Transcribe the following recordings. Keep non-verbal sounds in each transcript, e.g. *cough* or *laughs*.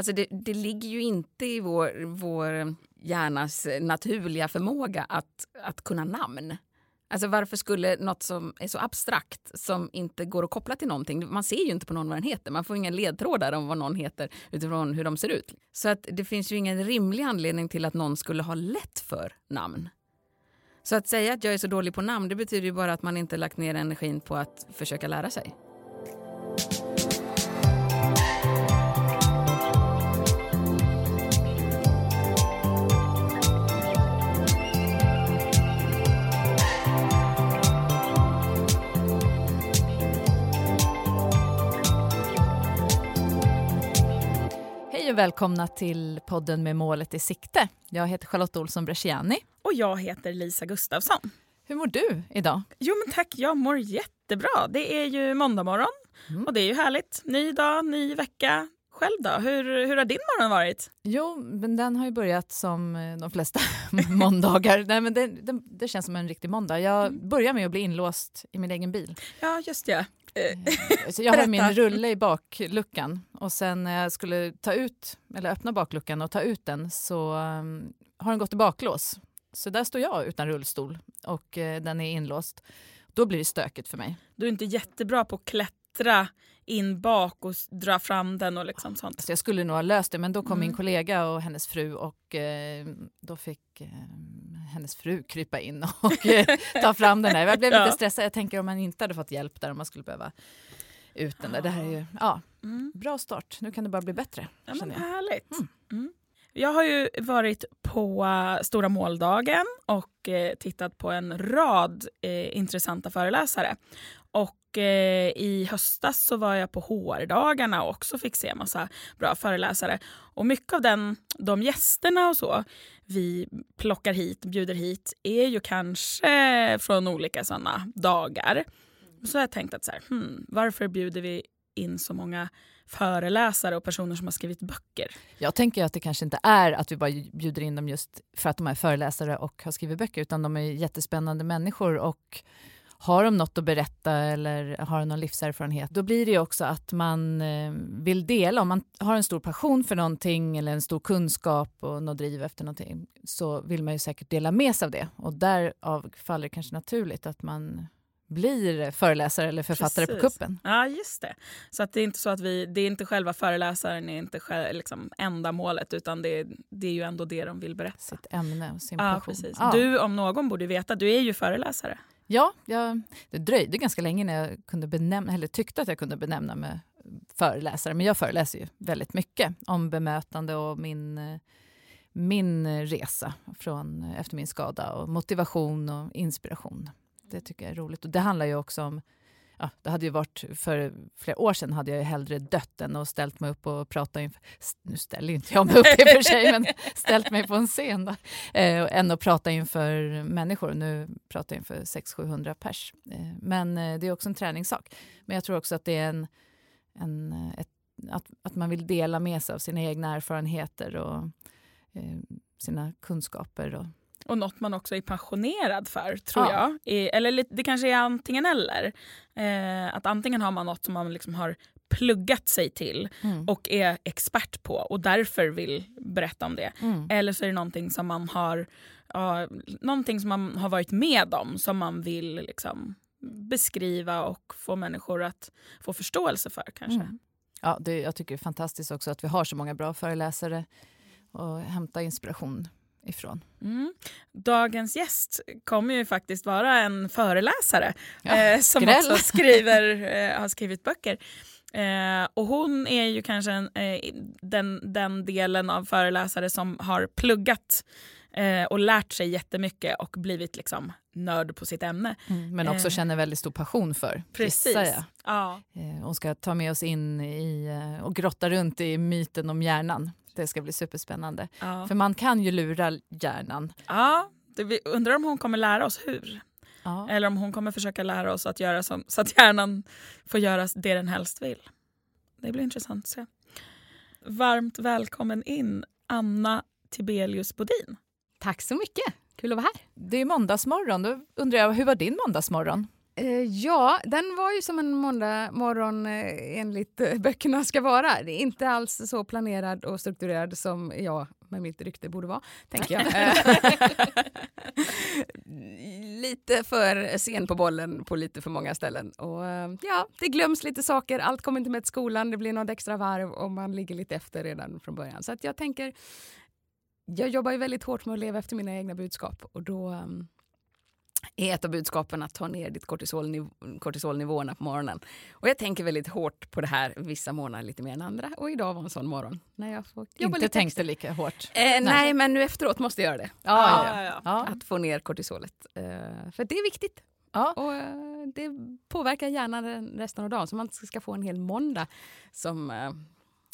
Alltså det, det ligger ju inte i vår, vår hjärnas naturliga förmåga att, att kunna namn. Alltså varför skulle något som är så abstrakt, som inte går att koppla till någonting, man ser ju inte på någon vad den heter, man får inga ledtrådar om vad någon heter utifrån hur de ser ut. Så att det finns ju ingen rimlig anledning till att någon skulle ha lätt för namn. Så att säga att jag är så dålig på namn, det betyder ju bara att man inte lagt ner energin på att försöka lära sig. Och välkomna till podden med målet i sikte. Jag heter Charlotte Olsson Bresciani. Och jag heter Lisa Gustafsson. Hur mår du idag? Jo men tack, jag mår jättebra. Det är ju måndag morgon mm. och det är ju härligt. Ny dag, ny vecka. Själv då? Hur, hur har din morgon varit? Jo, men den har ju börjat som eh, de flesta *laughs* måndagar. Nej, men det, det, det, känns som en riktig måndag. Jag mm. börjar med att bli inlåst i min egen bil. Ja, just det. Eh, så jag har min rulle i bakluckan och sen när jag skulle ta ut, eller öppna bakluckan och ta ut den så um, har den gått i baklås. Så där står jag utan rullstol och uh, den är inlåst. Då blir det stökigt för mig. Du är inte jättebra på att klättra in bak och dra fram den och liksom sånt. Alltså jag skulle nog ha löst det men då kom mm. min kollega och hennes fru och eh, då fick eh, hennes fru krypa in och *laughs* eh, ta fram den där. Jag blev lite stressad. Jag tänker om man inte hade fått hjälp där om man skulle behöva ut den där. Det här är ju, ja, mm. bra start. Nu kan det bara bli bättre. Ja, men härligt. Mm. Mm. Jag har ju varit på Stora måldagen och eh, tittat på en rad eh, intressanta föreläsare. Och eh, i höstas så var jag på HR-dagarna och också fick se massa bra föreläsare. Och mycket av den, de gästerna och så vi plockar hit, bjuder hit är ju kanske från olika sådana dagar. Så har jag tänkt att så här, hmm, varför bjuder vi in så många föreläsare och personer som har skrivit böcker. Jag tänker att det kanske inte är att vi bara bjuder in dem just för att de är föreläsare och har skrivit böcker, utan de är jättespännande människor och har de något att berätta eller har någon livserfarenhet, då blir det ju också att man eh, vill dela. Om man har en stor passion för någonting eller en stor kunskap och något driv efter någonting så vill man ju säkert dela med sig av det. Och därav faller det kanske naturligt att man blir föreläsare eller författare Precis. på kuppen. Ja, just det. Så att det är inte så att vi, det är inte själva föreläsaren är inte själv, liksom, enda målet utan det, det är ju ändå det de vill berätta. Sitt ämne och sin ja, passion. Precis. Ja. Du om någon borde veta, du är ju föreläsare. Ja, jag, det dröjde ganska länge när jag kunde benämna, eller tyckte att jag kunde benämna mig föreläsare. Men jag föreläser ju väldigt mycket om bemötande och min, min resa från, efter min skada och motivation och inspiration. Det tycker jag är roligt. Och det handlar ju också om ja, det hade ju varit för flera år sedan hade jag hellre dött än att ställt mig upp och pratat inför, nu ställer inte jag mig upp i och för sig, men *laughs* ställt mig på en scen då, eh, än att prata inför människor. Nu pratar jag inför 600-700 pers. Eh, men eh, det är också en träningssak. Men jag tror också att det är en, en ett, att, att man vill dela med sig av sina egna erfarenheter och eh, sina kunskaper och och något man också är passionerad för, tror ja. jag. Eller det kanske är antingen eller. Eh, att antingen har man något som man liksom har pluggat sig till mm. och är expert på och därför vill berätta om det. Mm. Eller så är det någonting som man har någonting som man har varit med om som man vill liksom beskriva och få människor att få förståelse för. kanske. Mm. Ja, det, jag tycker det är fantastiskt också att vi har så många bra föreläsare och hämta inspiration ifrån. Mm. Dagens gäst kommer ju faktiskt vara en föreläsare ja, eh, som också skriver, eh, har skrivit böcker. Eh, och hon är ju kanske en, eh, den, den delen av föreläsare som har pluggat eh, och lärt sig jättemycket och blivit liksom nörd på sitt ämne. Mm, men också eh, känner väldigt stor passion för. Precis. Jag. Ja. hon ska ta med oss in i, och grotta runt i myten om hjärnan. Det ska bli superspännande. Ja. För man kan ju lura hjärnan. Ja, det, vi undrar om hon kommer lära oss hur. Ja. Eller om hon kommer försöka lära oss att göra som, så att hjärnan får göra det den helst vill. Det blir intressant att se. Varmt välkommen in, Anna Tibelius Bodin. Tack så mycket. Kul att vara här. Det är måndagsmorgon. Då undrar jag, hur var din måndagsmorgon? Eh, ja, den var ju som en måndag morgon eh, enligt eh, *laughs* böckerna ska vara. Det är inte alls så planerad och strukturerad som jag med mitt rykte borde vara, tänker jag. *laughs* lite för sen på bollen på lite för många ställen. Och ja, det glöms lite saker, allt kommer inte med till skolan, det blir något extra varv och man ligger lite efter redan från början. Så att jag tänker, jag jobbar ju väldigt hårt med att leva efter mina egna budskap och då är ett av budskapen att ta ner ditt kortisolniv kortisolnivåerna på morgonen. Och jag tänker väldigt hårt på det här vissa månader lite mer än andra. Och idag var en sån morgon. När jag får jobba Inte lite tänkte lika hårt? Eh, nej. nej. men nu efteråt måste jag göra det. Ja, ja, ja. ja. Att få ner kortisolet. Eh, för det är viktigt. Ja. Och eh, det påverkar hjärnan resten av dagen. Så man ska få en hel måndag som eh,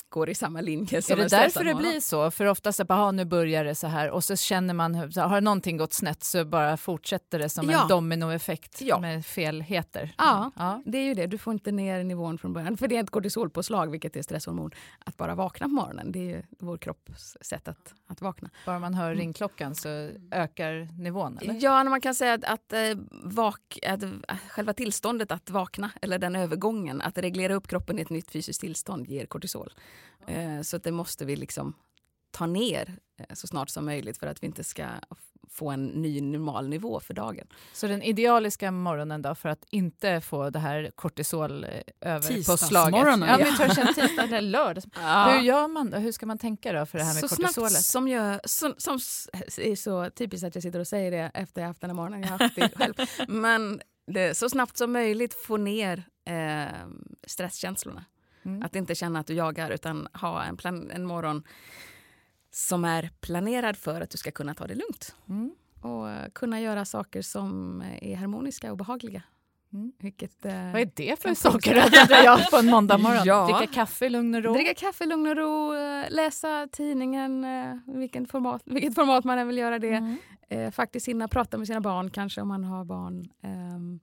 går i samma linje som Är det därför det blir så? För oftast bara, nu börjar det så här och så känner man, har någonting gått snett så bara fortsätter det som ja. en dominoeffekt ja. med felheter. Ja, ja, det är ju det. Du får inte ner nivån från början. För det är ett kortisolpåslag, vilket är stresshormon, att bara vakna på morgonen. Det är ju vår kropps sätt att, att vakna. Bara man hör mm. ringklockan så ökar nivån? Eller? Ja, man kan säga att, att, eh, vak, att själva tillståndet att vakna, eller den övergången, att reglera upp kroppen i ett nytt fysiskt tillstånd ger kortisol. Eh, så det måste vi liksom ta ner eh, så snart som möjligt för att vi inte ska få en ny normal nivå för dagen. Så den idealiska morgonen då för att inte få det här kortisol eh, överpåslaget? Ja, ja. vi tar tisdag eller lördag. *laughs* Ja. Hur gör man då? Hur ska man tänka då för det här med så kortisolet? Snabbt som jag, som, som är så typiskt att jag sitter och säger det efter jag haft den här morgonen. Jag har haft det själv. *laughs* Men det, så snabbt som möjligt få ner eh, stresskänslorna. Mm. Att inte känna att du jagar utan ha en, plan, en morgon som är planerad för att du ska kunna ta det lugnt. Mm. Och uh, kunna göra saker som är harmoniska och behagliga. Mm. Vilket, uh, Vad är det för saker att göra på en måndag morgon? *laughs* Ja. Dricka kaffe i lugn och ro? Dricka kaffe i lugn och ro, läsa tidningen, vilken format, vilket format man än vill göra det. Mm. faktiskt hinna prata med sina barn kanske om man har barn. Um,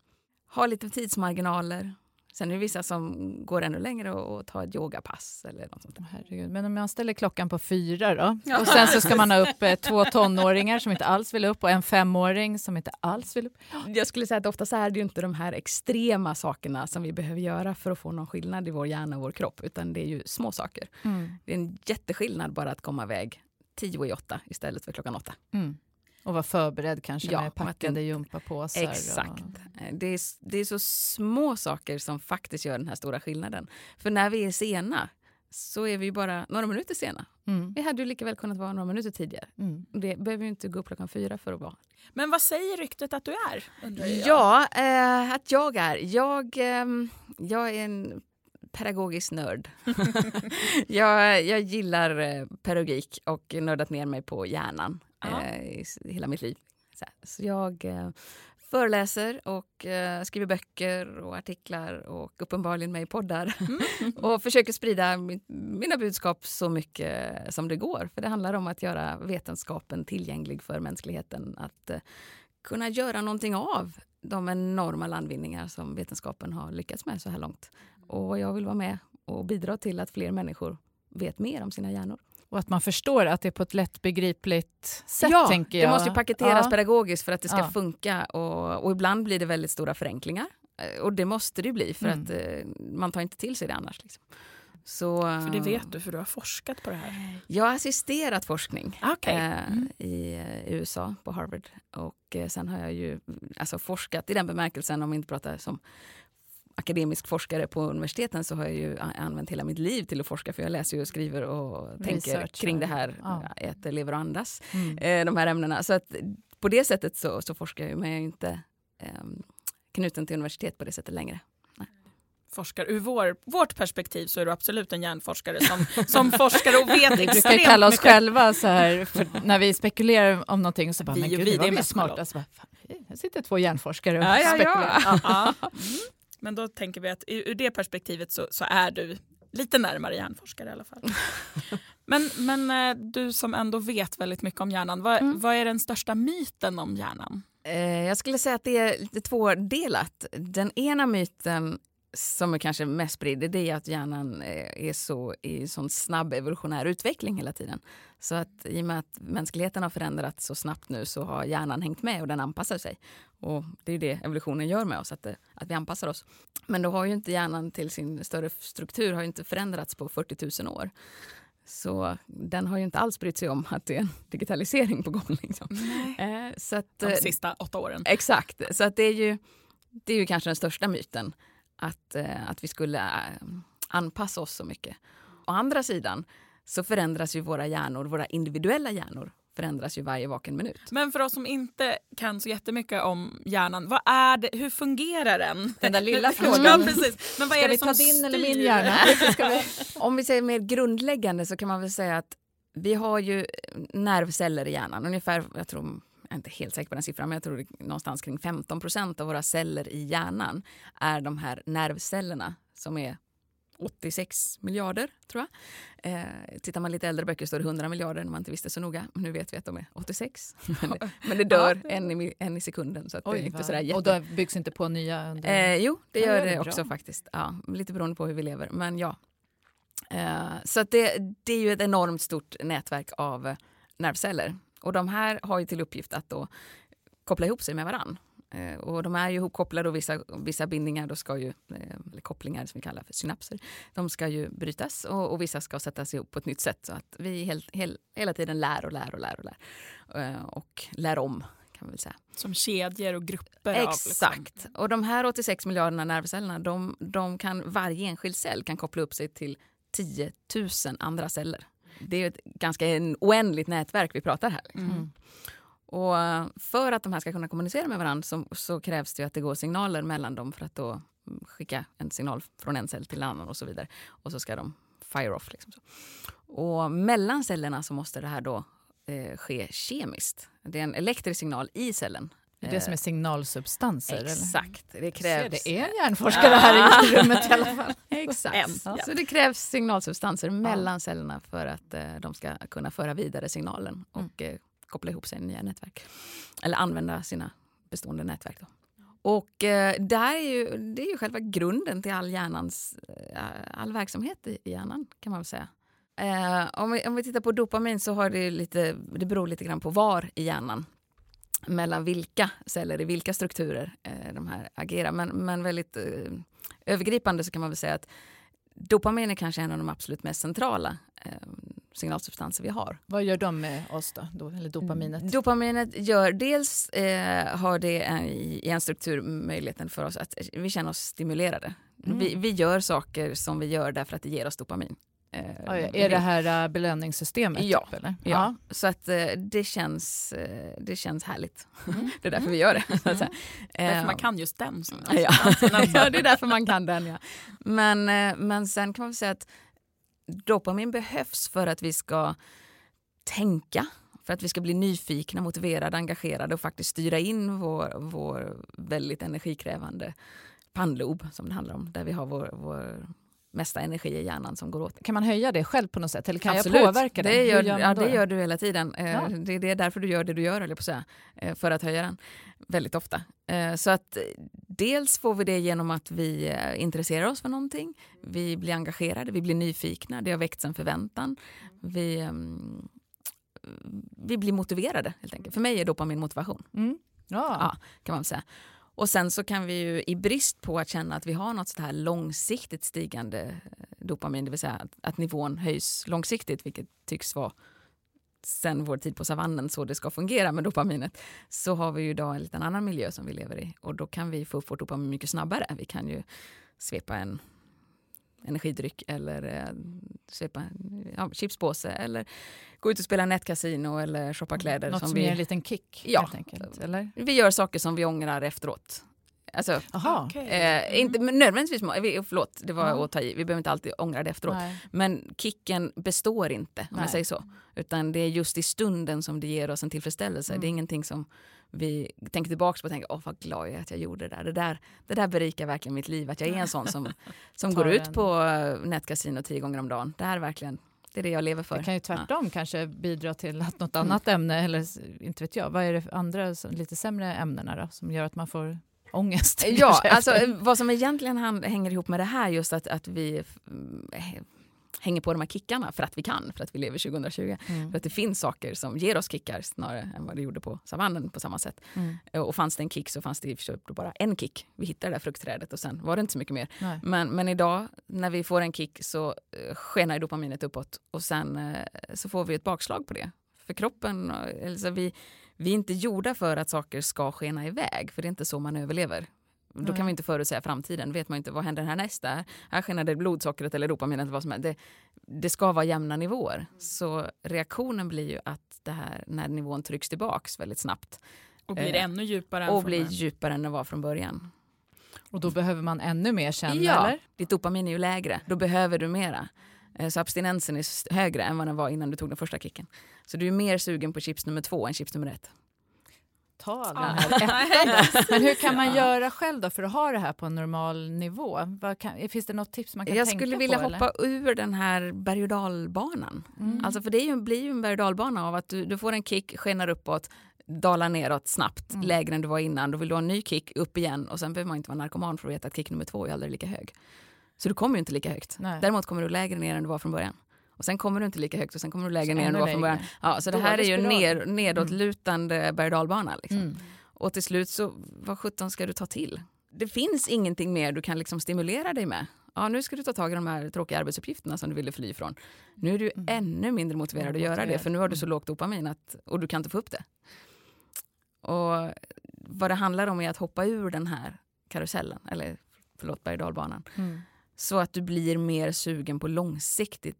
ha lite tidsmarginaler. Sen är det vissa som går ännu längre och, och tar ett yogapass. Eller något sånt Herregud. Men om man ställer klockan på fyra då? Och sen så ska man ha upp eh, två tonåringar som inte alls vill upp och en femåring som inte alls vill upp. Jag skulle säga att ofta så är det ju inte de här extrema sakerna som vi behöver göra för att få någon skillnad i vår hjärna och vår kropp. Utan det är ju små saker. Mm. Det är en jätteskillnad bara att komma iväg tio i åtta istället för klockan åtta. Mm. Och vara förberedd kanske ja, med packade gympapåsar. Exakt. Och... Eh, det, är, det är så små saker som faktiskt gör den här stora skillnaden. För när vi är sena så är vi bara några minuter sena. Mm. Vi hade ju lika väl kunnat vara några minuter tidigare. Mm. Det behöver ju inte gå upp klockan fyra för att vara. Men vad säger ryktet att du är? Ja, eh, att jag är. Jag, eh, jag är en pedagogisk nörd. *laughs* jag, jag gillar eh, pedagogik och nördat ner mig på hjärnan eh, i hela mitt liv. Så, så jag eh, föreläser och eh, skriver böcker och artiklar och uppenbarligen med i poddar. Mm. *laughs* och försöker sprida min, mina budskap så mycket som det går. För det handlar om att göra vetenskapen tillgänglig för mänskligheten. Att eh, kunna göra någonting av de enorma landvinningar som vetenskapen har lyckats med så här långt. Och jag vill vara med och bidra till att fler människor vet mer om sina hjärnor. Och att man förstår att det är på ett lättbegripligt sätt. Ja, tänker jag. det måste ju paketeras ja. pedagogiskt för att det ska ja. funka. Och, och, ibland blir det väldigt stora förenklingar. Eh, och det måste det bli för mm. att eh, man tar inte till sig det annars. Liksom. Så, för det vet du, för du har forskat på det här? Jag har assisterat forskning okay. eh, mm. i eh, USA, på Harvard. Och eh, sen har jag ju alltså, forskat i den bemärkelsen, om vi inte pratar som akademisk forskare på universiteten så har jag ju använt hela mitt liv till att forska för jag läser och skriver och Research, tänker kring det här, ja. äter, lever och andas, mm. eh, de här ämnena. Så att på det sättet så, så forskar jag men jag är inte eh, knuten till universitet på det sättet längre. forskar. Ur vår, vårt perspektiv så är du absolut en hjärnforskare som, som forskar och vet *laughs* Vi brukar kalla oss mycket. själva så här, när vi spekulerar om någonting så bara, vi, men gud, vi, det är smarta. Alltså, här sitter två hjärnforskare och ja, ja, spekulerar. Ja. *laughs* Mm. Men då tänker vi att ur det perspektivet så, så är du lite närmare hjärnforskare i alla fall. *laughs* men, men eh, du som ändå vet väldigt mycket om hjärnan, vad, mm. vad är den största myten om hjärnan? Eh, jag skulle säga att det är lite tvådelat. Den ena myten som är kanske mest spridd det är att hjärnan eh, är så i sån snabb evolutionär utveckling hela tiden. Så att i och med att mänskligheten har förändrats så snabbt nu så har hjärnan hängt med och den anpassar sig. Och det är det evolutionen gör med oss, att, det, att vi anpassar oss. Men då har ju inte hjärnan till sin större struktur har ju inte förändrats på 40 000 år. Så den har ju inte alls brytt sig om att det är en digitalisering på gång. Liksom. Eh, så att, De sista åtta åren. Exakt. Så att det, är ju, det är ju kanske den största myten. Att, eh, att vi skulle eh, anpassa oss så mycket. Å andra sidan så förändras ju våra hjärnor, våra individuella hjärnor förändras ju varje vaken minut. Men för oss som inte kan så jättemycket om hjärnan, vad är det, hur fungerar den? Den där lilla *laughs* frågan. ja, precis. Men vad Ska är det vi som ta din eller min styr? hjärna? *laughs* vi... Om vi säger mer grundläggande så kan man väl säga att vi har ju nervceller i hjärnan. Ungefär, jag tror, jag är inte helt säker på den siffran, men jag tror det någonstans kring 15 procent av våra celler i hjärnan är de här nervcellerna som är 86 miljarder, tror jag. Eh, tittar man lite äldre böcker står det 100 miljarder när man inte visste så noga. Nu vet vi att de är 86. *laughs* men, det, men det dör en, i, en i sekunden. Så att Oj, det inte sådär jätte... Och då byggs inte på nya? Under... Eh, jo, det Ja, gör det det bra. också faktiskt. Ja, lite beroende på hur vi lever, men ja. Eh, så det, det är ju ett enormt stort nätverk av nervceller. Och de här har ju till uppgift att då koppla ihop sig med varann. Eh, och de är ju ihopkopplade och vissa, vissa bindningar, då ska ju, eh, eller kopplingar som vi kallar för synapser, de ska ju brytas och, och vissa ska sättas ihop på ett nytt sätt så att vi helt, hel, hela tiden lär och lär och lär och lär. Eh, och lär om kan man väl säga. Som kedjor och grupper av... Liksom. Exakt. Och de här 86 miljarderna nervcellerna, de, de kan, varje enskild cell kan koppla upp sig till 10 000 andra celler. Det är ett ganska en oändligt nätverk vi pratar här. Mm. Och eh, för att de här ska kunna kommunicera med varandra så, så krävs det att det går signaler mellan dem för att då mm, skicka en signal från en cell till en annan och så vidare. Och så ska de fire off. Liksom så. Och mellan cellerna så måste det här då eh, ske kemiskt. Det är en elektrisk signal i cellen. Det är det som är signalsubstanser? Eller? Exakt. Det Jag ser, krävs... det är en hjärnforskare här i rummet i alla fall. *laughs* Exakt. Ja. Så det krävs signalsubstanser mellan cellerna för att eh, de ska kunna föra vidare signalen och eh, koppla ihop sig i nya nätverk. Eller använda sina bestående nätverk. Då. Och eh, där är ju, det är ju själva grunden till all hjärnans, eh, all verksamhet i i hjärnan kan man väl säga. Eh, om, vi, om vi tittar på dopamin så har det lite, det beror lite grann på var i hjärnan mellan vilka celler i vilka strukturer eh, de här agerar. Men, men väldigt eh, övergripande så kan man väl säga att dopamin är kanske en av de absolut mest centrala eh, signalsubstanser vi har. Vad gör de med oss då, då eller Mm. dopaminet? Dopaminet gör dels eh, har det en, i en struktur möjligheten för oss att vi känner oss stimulerade. Mm. Vi, vi gör saker som vi gör därför att det ger oss dopamin. Eh, Oj, är det här äh, belöningssystemet? Ja. Typ, eller? Ja, så att eh, det känns, eh, det känns härligt. Mm. *laughs* det är därför vi gör det. *laughs* Så att säga. Därför Eh, man kan just den. *laughs* Ja. ja, det är därför man kan den. Ja. Men, eh, men sen kan man säga att dopamin behövs för att vi ska tänka, för att vi ska bli nyfikna, motiverade, engagerade och faktiskt styra in vår, vår väldigt energikrävande pannlob som det handlar om, där vi har vår, vår mesta energi i hjärnan som går åt. Kan man höja det själv på något sätt? Eller kan Absolut. jag påverka det? Gör, man ja, det gör du hela tiden. Eh, Ja. Det, det är därför du gör det du gör, eller på att säga, eh, för att höja den. Väldigt ofta. Eh, Så att dels får vi det genom att vi intresserar oss för någonting. Vi blir engagerade, vi blir nyfikna, det har väckts en förväntan. Vi, ehm, vi blir motiverade helt enkelt. För mig är dopamin motivation Mm. Ja. Ja. kan man säga. Och sen så kan vi ju i brist på att känna att vi har något sådant här långsiktigt stigande eh, dopamin, det vill säga att, att nivån höjs långsiktigt, vilket tycks vara sen vår tid på savannen så det ska fungera med dopaminet, så har vi ju idag en liten annan miljö som vi lever i och då kan vi få upp vårt dopamin mycket snabbare. Vi kan ju svepa en energidryck eller eh, en ja, chipspåse eller gå ut och spela nätkasino eller shoppa kläder. Något som, vi, ger en liten kick Ja. helt enkelt? Eller? vi gör saker som vi ångrar efteråt. Alltså, Jaha. Okej. eh, inte men nödvändigtvis, förlåt det var Ja. att ta i, vi behöver inte alltid ångra det efteråt. Nej. Men kicken består inte om Nej. jag säger så. Utan det är just i stunden som det ger oss en tillfredsställelse. Mm. Det är ingenting som vi tänker tillbaka på och tänker åh vad glad jag är att jag gjorde det där. Det där, det där berikar verkligen mitt liv. Att jag är en sån som, *laughs* som går ut på eh, nätkasino tio gånger om dagen. Det här är verkligen, det är det jag lever för. Det kan ju tvärtom kanske bidra till att något annat ämne, eller inte vet jag, vad är det för andra lite sämre ämnena då, som gör att man får ångest? Ja, *laughs* alltså efter? eh, vad som egentligen hänger ihop med det här just att, att vi mm, eh, hänger på de här kickarna för att vi kan, för att vi lever 2020. Mm. För att det finns saker som ger oss kickar snarare än vad det gjorde på savannen på samma sätt. Mm. Och fanns det en kick så fanns det i och bara en kick. Vi hittade det där fruktträdet och sen var det inte så mycket mer. Nej. Men, men idag när vi får en kick så eh, skenar dopaminet uppåt och sen eh, så får vi ett bakslag på det. För kroppen, eh, alltså vi, vi är inte gjorda för att saker ska skena iväg för det är inte så man överlever. Då kan vi inte förutsäga framtiden. vet man inte vad händer här nästa. Här skenar det blodsockret eller dopaminet. eller Vad som helst. Det, det ska vara jämna nivåer. Så reaktionen blir ju att det här, när nivån trycks tillbaks väldigt snabbt Och blir Eh, ännu djupare och blir djupare än det var från början. Och då behöver man ännu mer känna, Ja, eller? ditt dopamin är ju lägre. Då behöver du mera. Eh, Så abstinensen är högre än vad den var innan du tog den första kicken. Så du är mer sugen på chips nummer två än chips nummer ett. Ta den Ja. här. *laughs* Men hur kan man göra själv då för att ha det här på en normal nivå? Vad kan, finns det något tips man kan Jag tänka skulle på? vilja eller? hoppa ur den här berg och dalbanan. Mm. Alltså för det är ju, blir ju en berg och dalbana av att du, du får en kick, skenar uppåt, dalar neråt snabbt, Mm. lägre än du var innan. Då vill du ha en ny kick, upp igen och sen behöver man inte vara narkoman för att veta att kick nummer två är aldrig lika hög. Så du kommer ju inte lika högt. Nej. Däremot kommer du lägre ner än du var från början. Och sen kommer du inte lika högt och sen kommer du lägre ner än du var från början. Ja, så det här är ju ner, nedåtlutande berg och dalbana. Liksom. Mm. Och till slut så, vad sjutton ska du ta till? Det finns ingenting mer du kan liksom stimulera dig med. Ja, nu ska du ta tag i de här tråkiga arbetsuppgifterna som du ville fly ifrån. Nu är du Mm. ännu mindre motiverad att göra det, för nu har du så Mm. lågt dopamin att, och du kan inte få upp det. Och vad det handlar om är att hoppa ur den här karusellen, eller förlåt, berg Mm. så att du blir mer sugen på långsiktigt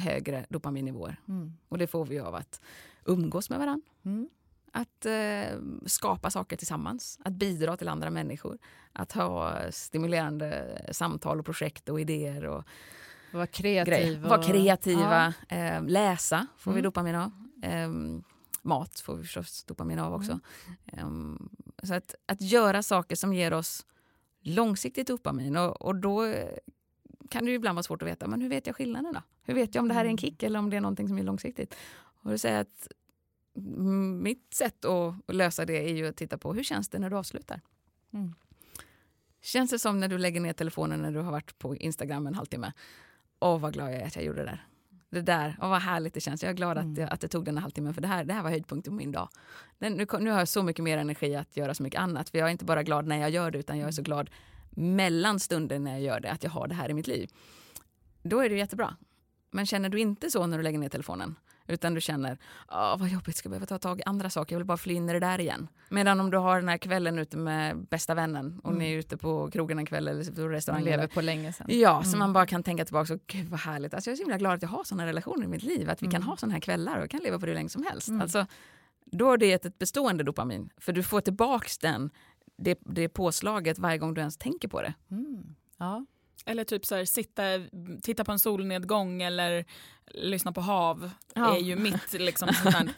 högre dopaminnivåer. Mm. Och det får vi av att umgås med varandra. Mm. Att eh, skapa saker tillsammans, att bidra till andra människor. Att ha stimulerande samtal och projekt och idéer och Vara kreativ. och- Vara kreativa, Ja. eh, läsa får vi Mm. dopamin av. Eh, mat får vi förstås dopamin av också. Mm. Eh, så att, att göra saker som ger oss långsiktigt dopamin och, och då kan det ibland vara svårt att veta, men hur vet jag skillnaden då? Hur vet jag om det här är en Mm. kick eller om det är någonting som är långsiktigt? Och då säger att mm, mitt sätt att att lösa det är ju att titta på hur känns det när du avslutar? Mm. Känns det som när du lägger ner telefonen när du har varit på Instagram en halvtimme? Åh, vad glad jag är att jag gjorde det där. Det där, åh, vad härligt det känns. Jag är glad att, Mm. jag, att det tog den här halvtimmen för det här, det här var höjdpunkten på min dag. Den, nu, nu har jag så mycket mer energi att göra så mycket annat. För jag är inte bara glad när jag gör det utan jag är så glad mellan stunder när jag gör det, att jag har det här i mitt liv. Då är det jättebra. Men känner du inte så när du lägger ner telefonen? Utan du känner, Åh, vad jobbigt, ska jag behöva ta tag i andra saker, jag vill bara fly in i det där igen. Medan om du har den här kvällen ute med bästa vännen och Mm. ni är ute på krogen en kväll eller på Man restaurangen. lever eller- på länge sen. Ja, så Mm. man bara kan tänka tillbaka och gud vad härligt. Alltså jag är så himla glad att jag har såna relationer i mitt liv. Att vi kan Mm. ha såna här kvällar och kan leva på det hur länge som helst. Mm. Alltså, då har det ett bestående dopamin. För du får tillbaks den, det, det påslaget varje gång du ens tänker på det. Mm. Ja. Eller typ så här, sitta, titta på en solnedgång eller lyssna på hav Ja. är ju mitt *laughs* liksom,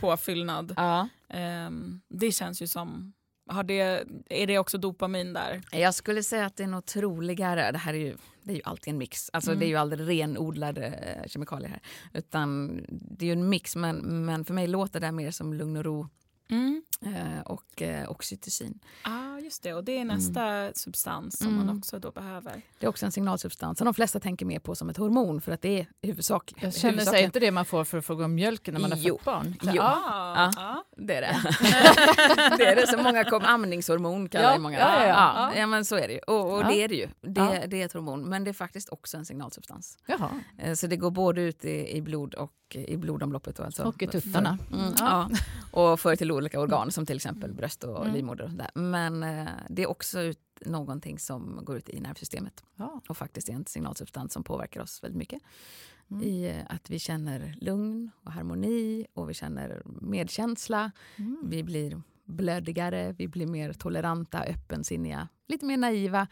påfyllnad. Ja. Ehm, det känns ju som... Har det, är det också dopamin där? Jag skulle säga att det är nog troligare, det här är ju, det är ju alltid en mix, alltså Mm. det är ju aldrig renodlade eh, kemikalier här. Utan det är ju en mix, men, men för mig låter det mer som lugn och ro Mm. eh, och eh, oxytocin. ah, just det. Och det är nästa substans som Mm. man också då behöver. Det är också en signalsubstans som de flesta tänker mer på som ett hormon för att det är huvudsak, Jag känner sig huvudsakligen- inte det man får för att få gå om mjölken när man har Jo. fått barn? Jo. Ja. Ah, Ja. ah. Det är det. *laughs* det är det som många kom, amningshormon kallar Ja, många. ja, ja, ja. ja, men så är det ju. Och, och det är det ju. Det, det är ett hormon, men det är faktiskt också en signalsubstans. Jaha. Eh, Så det går både ut i, i blod och i blodomloppet. Då, alltså. Och i tuttarna. Mm, Ja. ja. Och för till olika organ som till exempel bröst och Mm. livmoder. Och där. Men eh, det är också ut, någonting som går ut i nervsystemet Ja. och faktiskt är en signalsubstans som påverkar oss väldigt mycket. Mm. I eh, att vi känner lugn och harmoni och vi känner medkänsla. Mm. Vi blir blödigare, vi blir mer toleranta, öppensinniga, lite mer naiva.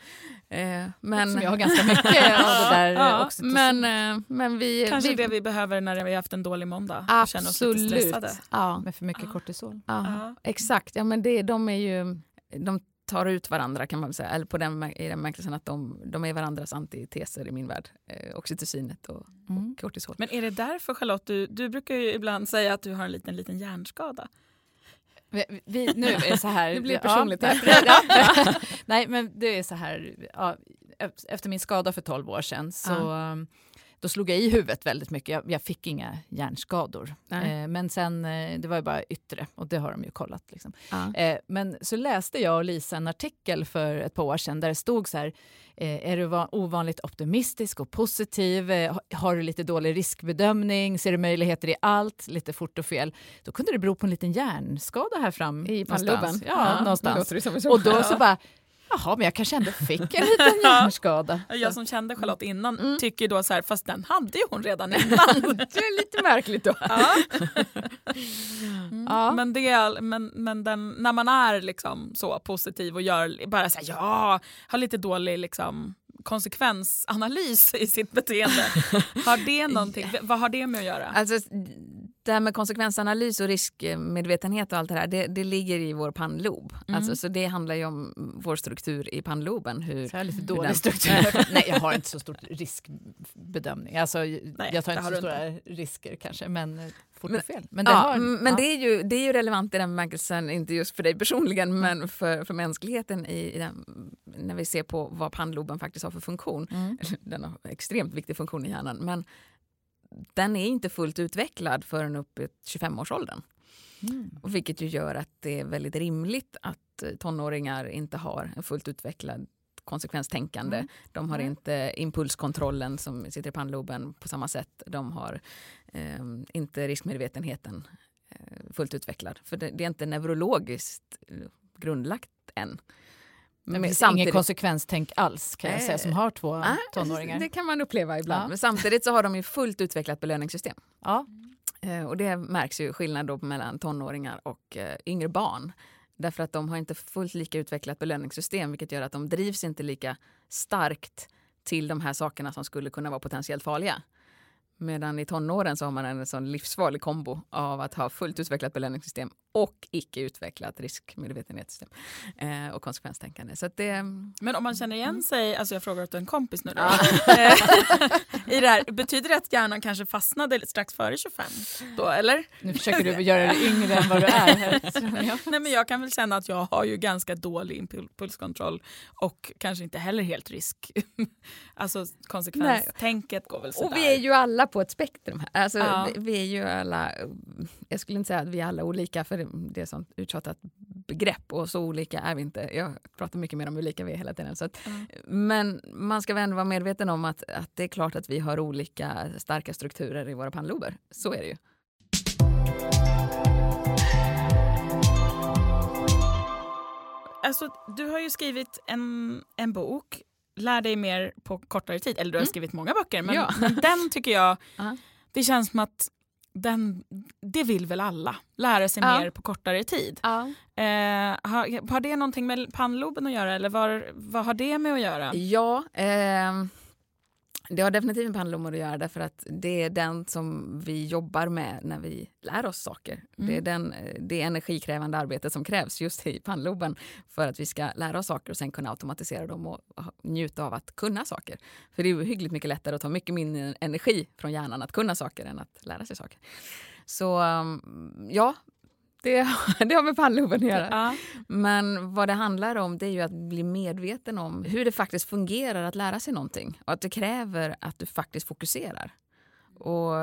Eh, men, Som jag har ganska mycket av det *laughs* där ja, men, eh, men vi... Kanske vi, det vi behöver när vi har haft en dålig måndag. och känner oss lite Absolut. stressade. Ja, Med för mycket Ah. kortisol. ja, Ja. exakt. Ja, men det, de är ju... De tar ut varandra kan man säga. Eller på den, i den bemärkelsen att de, de är varandras antiteser i min värld. Eh, oxytocinet och, Mm. och kortisol. Men är det därför Charlotte, du, du brukar ju ibland säga att du har en liten, liten hjärnskada. Vi, vi, nu är så här... Det blir personligt ja, här. Nej, men det är så här... Ja, efter min skada för 12 år sedan så... då slog jag i huvudet väldigt mycket. Jag, jag fick inga hjärnskador. Eh, men sen, eh, det var ju bara yttre och det har de ju kollat. Liksom. Ja. Eh, men så läste jag och Lisa en artikel för ett par år sedan där det stod så här, eh, är du va- ovanligt optimistisk och positiv? Eh, ha- har du lite dålig riskbedömning? Ser du möjligheter i allt? Lite fort och fel? Då kunde det bero på en liten hjärnskada här fram. I pannloben? Ja, det någonstans. Och då så bara, jaha, men jag kanske ändå fick en *laughs* liten hjärnskada. Jag som kände Charlotte innan Mm. tycker då så här, fast den hade ju hon redan innan. *laughs* Det är lite märkligt då. ja. *laughs* Ja. Men, det, men, men den, när man är liksom så positiv och gör bara så här, ja, har lite dålig liksom, konsekvensanalys i sitt beteende. Har det någonting, vad har det med att göra? Alltså, det här med konsekvensanalys och riskmedvetenhet och allt det här, det, det ligger i vår pannlob. Alltså, så det handlar ju om vår struktur i pannloben. Hur, Så jag har lite dålig den- struktur. *laughs* Nej, jag har inte så stor riskbedömning. Alltså, jag tar inte så stora risker kanske, men eh, fort Men-. Men det ja, har, men ja. det, är ju, det är ju relevant i den bemärkelsen, inte just för dig personligen, men för, för mänskligheten i, i den, när vi ser på vad pannloben faktiskt har för funktion. Mm. *laughs* Den har extremt viktig funktion i hjärnan, men den är inte fullt utvecklad förrän upp i 25-årsåldern. Mm. Och Vilket ju gör att det är väldigt rimligt att eh, tonåringar inte har en fullt utvecklad konsekvenstänkande. Mm. De har Nej. inte impulskontrollen som sitter i pannloben på samma sätt. De har eh, inte riskmedvetenheten eh, fullt utvecklad. För det, det är inte neurologiskt eh, grundlagt än. Men det finns inget konsekvenstänk alls kan jag säga som har två Ah, tonåringar. Det kan man uppleva ibland. Ja. Men samtidigt så har de ju fullt utvecklat belöningssystem. Ja. Eh, Och det märks ju skillnad då mellan tonåringar och eh, yngre barn. Därför att de har inte fullt lika utvecklat belöningssystem vilket gör att de drivs inte lika starkt till de här sakerna som skulle kunna vara potentiellt farliga. Medan i tonåren så har man en sån livsfarlig kombo av att ha fullt utvecklat belöningssystem och icke utvecklat riskmedvetenhetssystem eh, och konsekvenstänkande. Så det, Men om man känner Mm. igen sig, alltså jag frågar åt en kompis nu då, *laughs* i det här, betyder det att hjärnan kanske fastnade strax före 25? Då, eller? Nu försöker du göra dig yngre än vad du är. Här. Så, ja. Nej, men jag kan väl känna att jag har ju ganska dålig impulskontroll och kanske inte heller helt risk. *laughs* alltså konsekvenstänket går väl sådär. Och vi är ju alla på ett spektrum. här. Alltså, Ja. vi, vi är ju alla, jag skulle inte säga att vi är alla olika för det, det är sånt uttjatat begrepp och så olika är vi inte. Jag pratar mycket mer om hur lika vi är hela tiden. Så att, Mm. Men man ska väl ändå vara medveten om att, att det är klart att vi har olika starka strukturer i våra pannlober. Så är det ju. Alltså, du har ju skrivit en, en bok, Lär dig mer på kortare tid. Eller du har Mm. skrivit många böcker, men, Ja. men den tycker jag, *laughs* Ja. det känns som att den, det vill väl alla, lära sig Ja. mer på kortare tid. Ja. Eh, har, har det någonting med pannloben att göra eller var, vad har det med att göra? Ja, ehm, det har definitivt med pannloben att göra därför att det är den som vi jobbar med när vi lär oss saker. Det är den, eh, det energikrävande arbetet som krävs just i pannloben för att vi ska lära oss saker och sen kunna automatisera dem och njuta av att kunna saker. För det är hyggligt mycket lättare att ta mycket mindre energi från hjärnan att kunna saker än att lära sig saker. Så ehm, ja, det, *laughs* det har med pannloben att göra. Ja. Men vad det handlar om det är ju att bli medveten om hur det faktiskt fungerar att lära sig någonting och att det kräver att du faktiskt fokuserar. Och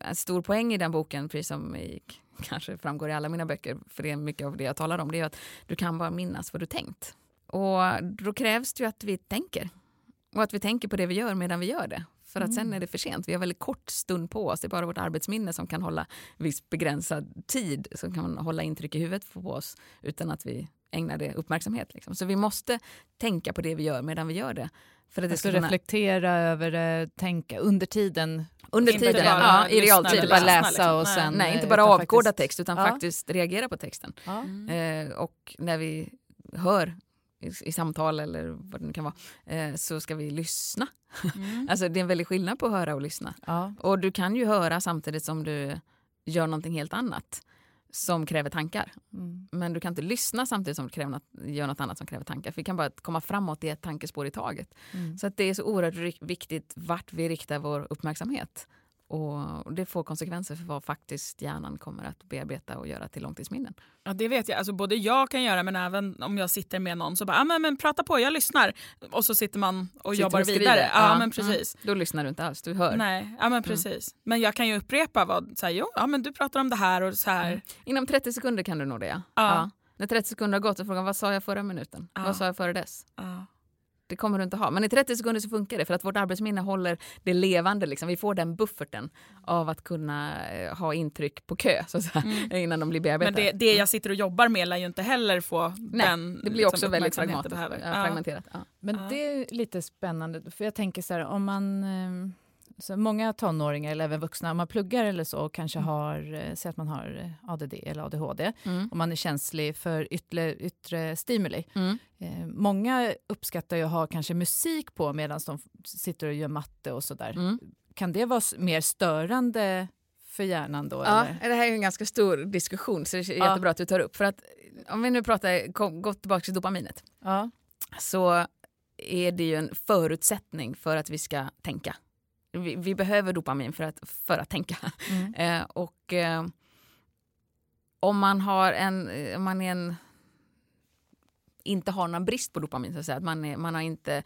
en stor poäng i den boken, precis som i, *laughs* kanske framgår i alla mina böcker, för det är mycket av det jag talar om, det är att du kan bara minnas vad du tänkt. Och då krävs det ju att vi tänker. Och att vi tänker på det vi gör medan vi gör det. För att sen är det för sent. Vi har väldigt kort stund på oss. Det är bara vårt arbetsminne som kan hålla viss begränsad tid, som kan hålla intryck i huvudet på oss utan att vi ägnar det uppmärksamhet. Liksom. Så vi måste tänka på det vi gör medan vi gör det. För att det Alltså ska kunna, reflektera över det, tänka under tiden. under tiden, bara ja, i realtid. Inte bara läsa, liksom. och sen... Nej, inte eh, bara avkoda faktiskt- text utan Ja. faktiskt reagera på texten. Ja. Eh, och när vi hör i, i samtal eller vad det nu kan vara, eh, så ska vi lyssna. Mm. *laughs* Alltså det är en väldig skillnad på att höra och lyssna. Ja. Och du kan ju höra samtidigt som du gör någonting helt annat som kräver tankar. Mm. Men du kan inte lyssna samtidigt som du kräver något, gör något annat som kräver tankar. För vi kan bara komma framåt i ett tankespår i taget. Mm. Så att det är så oerhört viktigt vart vi riktar vår uppmärksamhet. Och det får konsekvenser för vad faktiskt hjärnan kommer att bearbeta och göra till långtidsminnen. Ja, det vet jag. Alltså, både jag kan göra men även om jag sitter med någon så bara, ah, men, men prata på, jag lyssnar. Och så sitter man och Sitter jobbar och vidare. Ja, Ja, men precis. Då lyssnar du inte alls, du hör. Nej, ja men precis. Men jag kan ju upprepa vad, så här, jo, ja men du pratar om det här och så här. Mm. Inom 30 sekunder kan du nå det. Ja. Ja. När 30 sekunder har gått så frågar man vad sa jag förra minuten? Vad sa jag före dess? Ja. Det kommer du inte ha. Men i 30 sekunder så funkar det för att vårt arbetsminne håller det levande. Liksom. Vi får den bufferten av att kunna eh, ha intryck på kö så att säga, innan de blir Mm. Men bearbetade. det, det jag sitter och jobbar med lär ju inte heller få Nej, den det blir också liksom, väldigt fragmenterat. Ja, Ja. fragmenterat. Ja. Men Ja. det är lite spännande, för jag tänker så här, om man... Så många tonåringar eller även vuxna, om man pluggar eller så och kanske har, eh, säg att man har eh, ADD eller ADHD, Mm. och man är känslig för yttre, yttre stimuli. Mm. Eh, många uppskattar ju att ha kanske musik på medan de sitter och gör matte och sådär. Mm. Kan det vara mer störande för hjärnan då? Ja, eller? det här är en ganska stor diskussion så det är Ja. jättebra att du tar upp. För att om vi nu pratar, kom, gått tillbaka till dopaminet, Ja. så är det ju en förutsättning för att vi ska tänka. Vi, vi behöver dopamin för att, för att tänka. Mm. *laughs* Eh, och eh, om man har en, eh, om man är en, inte har någon brist på dopamin, så att säga, att man, är, man har inte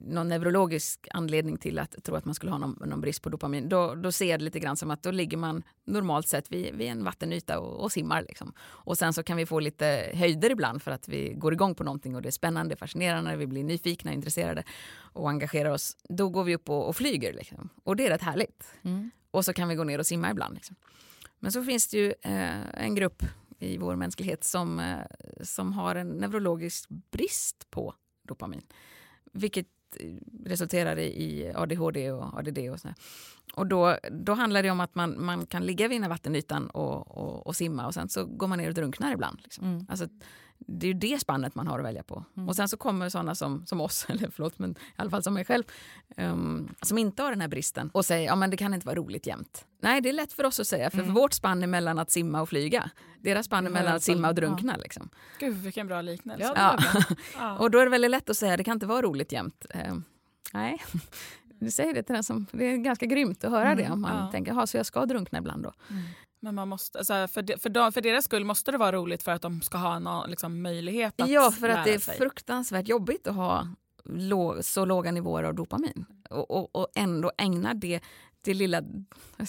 någon neurologisk anledning till att tro att man skulle ha någon, någon brist på dopamin, då, då ser jag det lite grann som att då ligger man normalt sett vid, vid en vattenyta och, och simmar. Liksom. Och sen så kan vi få lite höjder ibland för att vi går igång på någonting och det är spännande, fascinerande, vi blir nyfikna, intresserade och engagerar oss. Då går vi upp och, och flyger. Liksom. Och det är rätt härligt. Mm. Och så kan vi gå ner och simma ibland. Liksom. Men så finns det ju eh, en grupp i vår mänsklighet som, eh, som har en neurologisk brist på dopamin. Vilket resulterar i, i ADHD och ADD och sådär. Och då, då handlar det om att man, man kan ligga vid den här vattenytan och, och, och simma och sen så går man ner och drunknar ibland. Liksom. Mm. Alltså, det är ju det spannet man har att välja på. Mm. Och sen så kommer sådana som, som oss, *laughs* eller förlåt, men i alla fall som mig själv, ehm, som inte har den här bristen och säger ja men det kan inte vara roligt jämt. Nej, det är lätt för oss att säga, för, Mm. för vårt spann är mellan att simma och flyga. Deras spann är Ja, mellan att simma och fall, drunkna. Liksom. Gud vilken bra liknelse. Ja, Ja. *laughs* Ja. Och då är det väldigt lätt att säga det kan inte vara roligt jämt. Ehm, nej, *laughs* du säger det till den som, det är ganska grymt att höra Mm, det om man ja. tänker, jaha så jag ska drunkna ibland då. Men man måste, alltså, för, de, för, de, för deras skull måste det vara roligt för att de ska ha en liksom, möjlighet att Ja, för att det är sig. fruktansvärt jobbigt att ha lå- så låga nivåer av dopamin. Och, och, och ändå ägna det till lilla, jag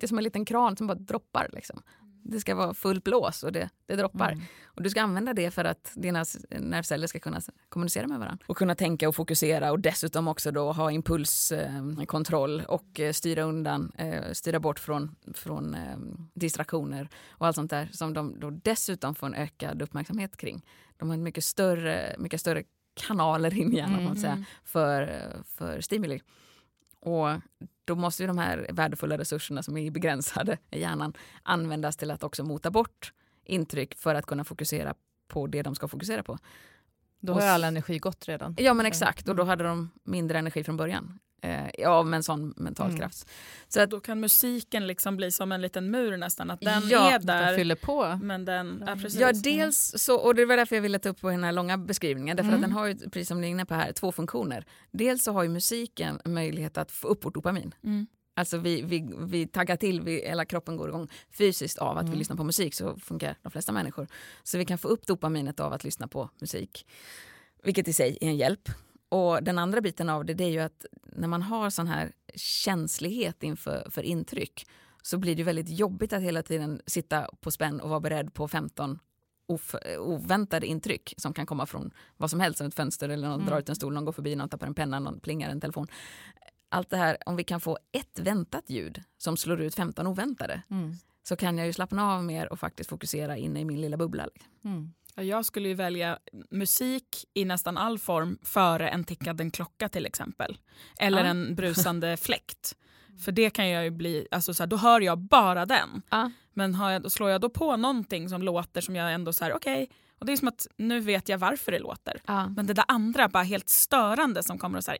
dig som en liten kran som bara droppar. Liksom. Det ska vara fullt blås och det, det droppar. Mm. Och du ska använda det för att dina nervceller ska kunna kommunicera med varandra. Och kunna tänka och fokusera och dessutom också då ha impulskontroll och eh, styra undan, eh, styra bort från, från eh, distraktioner och allt sånt där som de då dessutom får en ökad uppmärksamhet kring. De har en mycket större, mycket större kanaler in i hjärnan Mm, säga, mm. för, för stimuli. Och då måste ju de här värdefulla resurserna som är begränsade i hjärnan användas till att också mota bort intryck för att kunna fokusera på det de ska fokusera på. Då Och har s- all energi gått redan. Ja men exakt, och då Mm. hade de mindre energi från början. Eh, av en sån mental Mm. kraft. Så att, Då kan musiken liksom bli som en liten mur nästan. Att den Ja, är Den där. fyller på. Men den, ja, precis. ja, dels så, och det var därför jag ville ta upp på den här långa beskrivningen. Därför Mm. att den har ju, precis som ni är inne på här, två funktioner. Dels så har ju musiken möjlighet att få upp vårt dopamin. Mm. Alltså vi, vi, vi taggar till, vi, hela kroppen går igång fysiskt av att Mm. vi lyssnar på musik. Så funkar de flesta människor. Så vi kan få upp dopaminet av att lyssna på musik. Vilket i sig är en hjälp. Och den andra biten av det, det är ju att när man har sån här känslighet inför för intryck så blir det väldigt jobbigt att hela tiden sitta på spänn och vara beredd på 15 of, oväntade intryck som kan komma från vad som helst, som ett fönster eller någon Mm. drar ut en stol, någon går förbi, någon tappar en penna, någon plingar en telefon. Allt det här, om vi kan få ett väntat ljud som slår ut 15 oväntade Mm. så kan jag ju slappna av mer och faktiskt fokusera inne i min lilla bubbla. Liksom. Mm. Ja, Jag skulle ju välja musik i nästan all form före en tickande klocka till exempel. Eller Ja. en *laughs* brusande fläkt. För det kan jag ju bli, alltså så här, då hör jag bara den. Ja. Men har jag, slår jag då på någonting som låter som jag ändå så här, okej. Och det är som att nu vet jag varför det låter. Ja. Men det där andra bara helt störande som kommer och så här,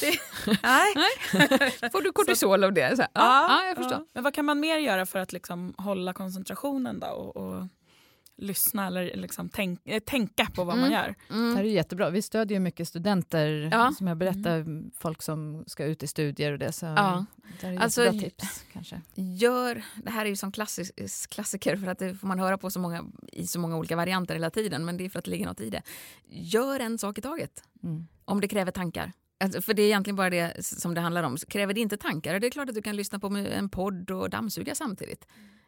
det, *laughs* nej. Får du kortisol av det? Så här, ja, ja, jag förstår. Men vad kan man mer göra för att liksom hålla koncentrationen då och, och lyssna eller liksom tänk, eh, tänka på vad man Mm. gör. Det här är jättebra. Vi stödjer ju mycket studenter, Ja. som jag berättar, folk som ska ut i studier och det. Så Ja. det är Alltså, jättebra tips kanske. Gör, det här är ju som klassisk, klassiker för att det får man höra på så många, i så många olika varianter hela tiden men det är för att det ligger något i det. Gör en sak i taget Mm. om det kräver tankar. Alltså, för det är egentligen bara det som det handlar om. Kräver det inte tankar, det är klart att du kan lyssna på en podd och dammsuga samtidigt.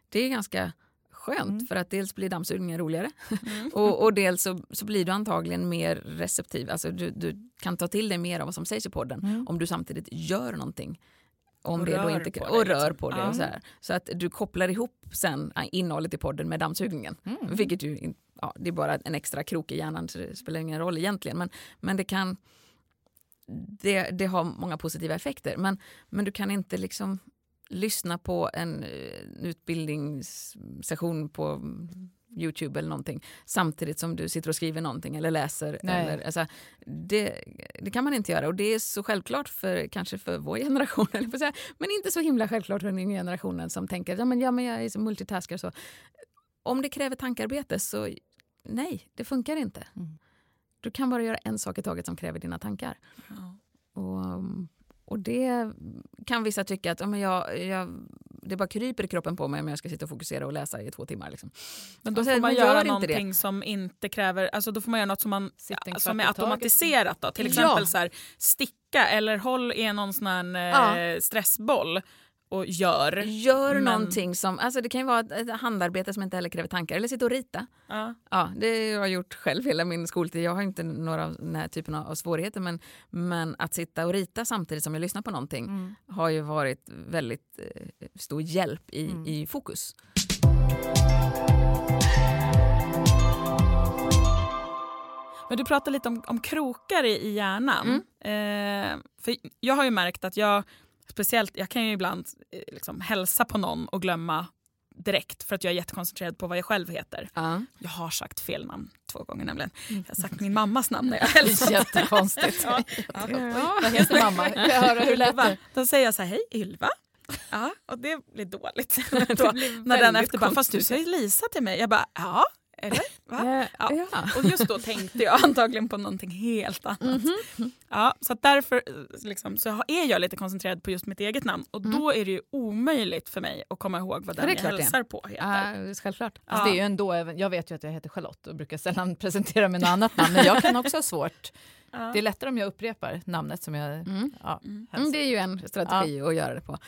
Det är ganska skönt Mm. för att dels blir dammsugningen roligare *laughs* Mm. och, och dels så, så blir du antagligen mer receptiv. Alltså du, du kan ta till dig mer av vad som sägs i podden Mm. om du samtidigt gör någonting. Om Och det rör inte, på och det, rör liksom. på det. Och så, här. så att du kopplar ihop sen äh, innehållet i podden med dammsugningen. Mm. Vilket ju, ja, det är bara en extra krok i hjärnan så det spelar ingen roll egentligen. Men, men det kan det, det har många positiva effekter. Men, men du kan inte liksom lyssna på en eh, utbildningssession på mm, Youtube eller någonting samtidigt som du sitter och skriver någonting eller läser. Nej. Eller, alltså, det, det kan man inte göra och det är så självklart för kanske för vår generation, *laughs* eller att säga, men inte så himla självklart för den yngre generationen som tänker ja, men, ja, men jag är så multitasker. Så. Om det kräver tankarbete så nej, det funkar inte. Mm. Du kan bara göra en sak i taget som kräver dina tankar. Ja. Och, och det kan vissa tycka att ja, men jag, jag, det bara kryper i kroppen på mig om jag ska sitta och fokusera och läsa i två timmar. Liksom. Men då får man men göra gör inte någonting som inte kräver, alltså då får man göra något som, man, som är automatiserat. Då. Till Ja. exempel så här, sticka eller håll i någon sån här, eh, stressboll och gör. Gör Men- någonting som, alltså det kan ju vara ett, handarbete som inte heller kräver tankar. Eller sitta och rita. Ja. Ja, det har jag gjort själv hela min skoltid. Jag har inte några av den här typen av svårigheter men, men att sitta och rita samtidigt som jag lyssnar på någonting Mm. har ju varit väldigt eh, stor hjälp i, Mm. i fokus. Men du pratar lite om, om krokar i, i hjärnan. Eh, för jag har ju märkt att jag, speciellt, jag kan ju ibland eh, liksom hälsa på någon och glömma direkt för att jag är jättekoncentrerad på vad jag själv heter. Ja. Jag har sagt fel namn två gånger nämligen. Jag har sagt min mammas namn när jag hälsar. *laughs* Jättekonstigt. Ja. Ja. Vad heter mamma? *laughs* Jag höra hur lät det? Då säger jag så här, hej Ylva. Ja, och det blir dåligt. *laughs* Då, blir när den efter bara, fast du säger Lisa till mig. Jag bara, ja, eller? Va? Ja. Ja. Och just då tänkte jag antagligen på någonting helt annat. Ja, så att därför eh, liksom, så är jag lite koncentrerad på just mitt eget namn och då är det ju omöjligt för mig att komma ihåg vad Ja, den jag det. hälsar på heter. Ja, självklart. Alltså, det är ju ändå, jag vet ju att jag heter Charlotte och brukar sällan *laughs* presentera mig något annat namn, men jag kan också ha svårt. Ja. Det är lättare om jag upprepar namnet som jag Mm. ja, Mm. Mm, det är ju en strategi att göra det på.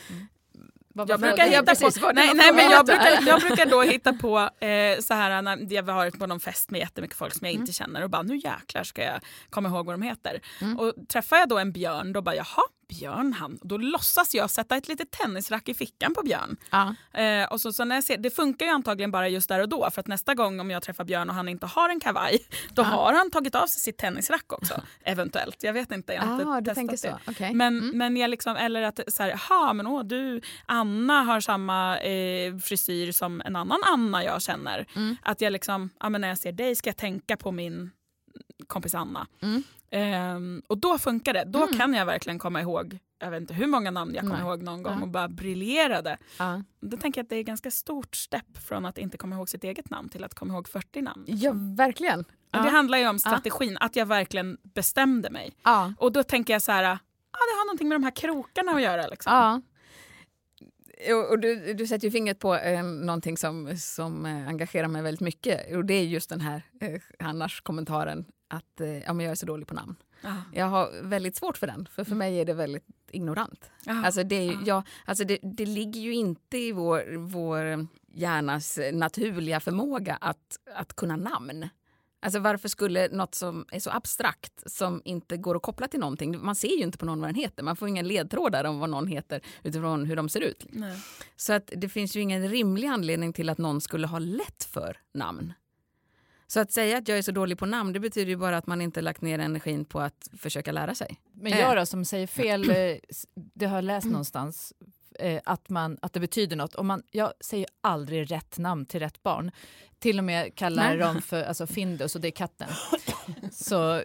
Vad Jag brukar, hitta precis, på, nej, nej, men jag, brukar, jag brukar då hitta på eh, så här när jag har varit på någon fest med jättemycket folk som jag inte känner och bara nu jäklar ska jag komma ihåg vad de heter. Mm. Och träffar jag då en björn då bara jaha, Björn han. Då låtsas jag sätta ett litet tennisrack i fickan på Björn. Ja. Eh, och så, så när jag ser, det funkar ju antagligen bara just där och då för att nästa gång om jag träffar Björn och han inte har en kavaj *laughs* då har han tagit av sig sitt tennisrack också. *laughs* Eventuellt, jag vet inte. Jag har inte Ah, testat det. Men, Mm. men jag liksom, eller att så här, jaha, men åh, du, Anna har samma eh, frisyr som en annan Anna jag känner. Mm. Att jag liksom, ja, men när jag ser dig ska jag tänka på min kompis Anna. Mm. Ehm, och då funkar det. Då Mm. kan jag verkligen komma ihåg, jag vet inte hur många namn jag kommer ihåg någon gång och bara briljerade. Ja. Då tänker jag att det är ganska stort steg från att inte komma ihåg sitt eget namn till att komma ihåg 40 namn. ja, verkligen. Men Det handlar ju om strategin, att jag verkligen bestämde mig. Och då tänker jag så här, ah, det har någonting med de här krokarna att göra. Liksom. Och och du, du sätter ju fingret på eh, någonting som, som eh, engagerar mig väldigt mycket. Och det är just den här eh, annars kommentaren att eh, ja, men jag är så dålig på namn. Ah. Jag har väldigt svårt för den, för för mig är det väldigt ignorant. Ah. Alltså det, ju, Ah. ja, alltså det, det ligger ju inte i vår, vår hjärnas naturliga förmåga att, att kunna namn. Alltså varför skulle något som är så abstrakt som inte går att koppla till någonting, man ser ju inte på någon vad den heter, man får ingen ledtrådar om vad någon heter utifrån hur de ser ut. Nej. Så att det finns ju ingen rimlig anledning till att någon skulle ha lätt för namn. Så att säga att jag är så dålig på namn det betyder ju bara att man inte lagt ner energin på att försöka lära sig. Men Eh. jag då som säger fel, *clears throat* eh, det har jag läst någonstans, eh, att, man, att det betyder något. Och man, jag säger aldrig rätt namn till rätt barn. Till och med kallar Nej. dem för alltså Findus och det är katten. *clears throat* Så,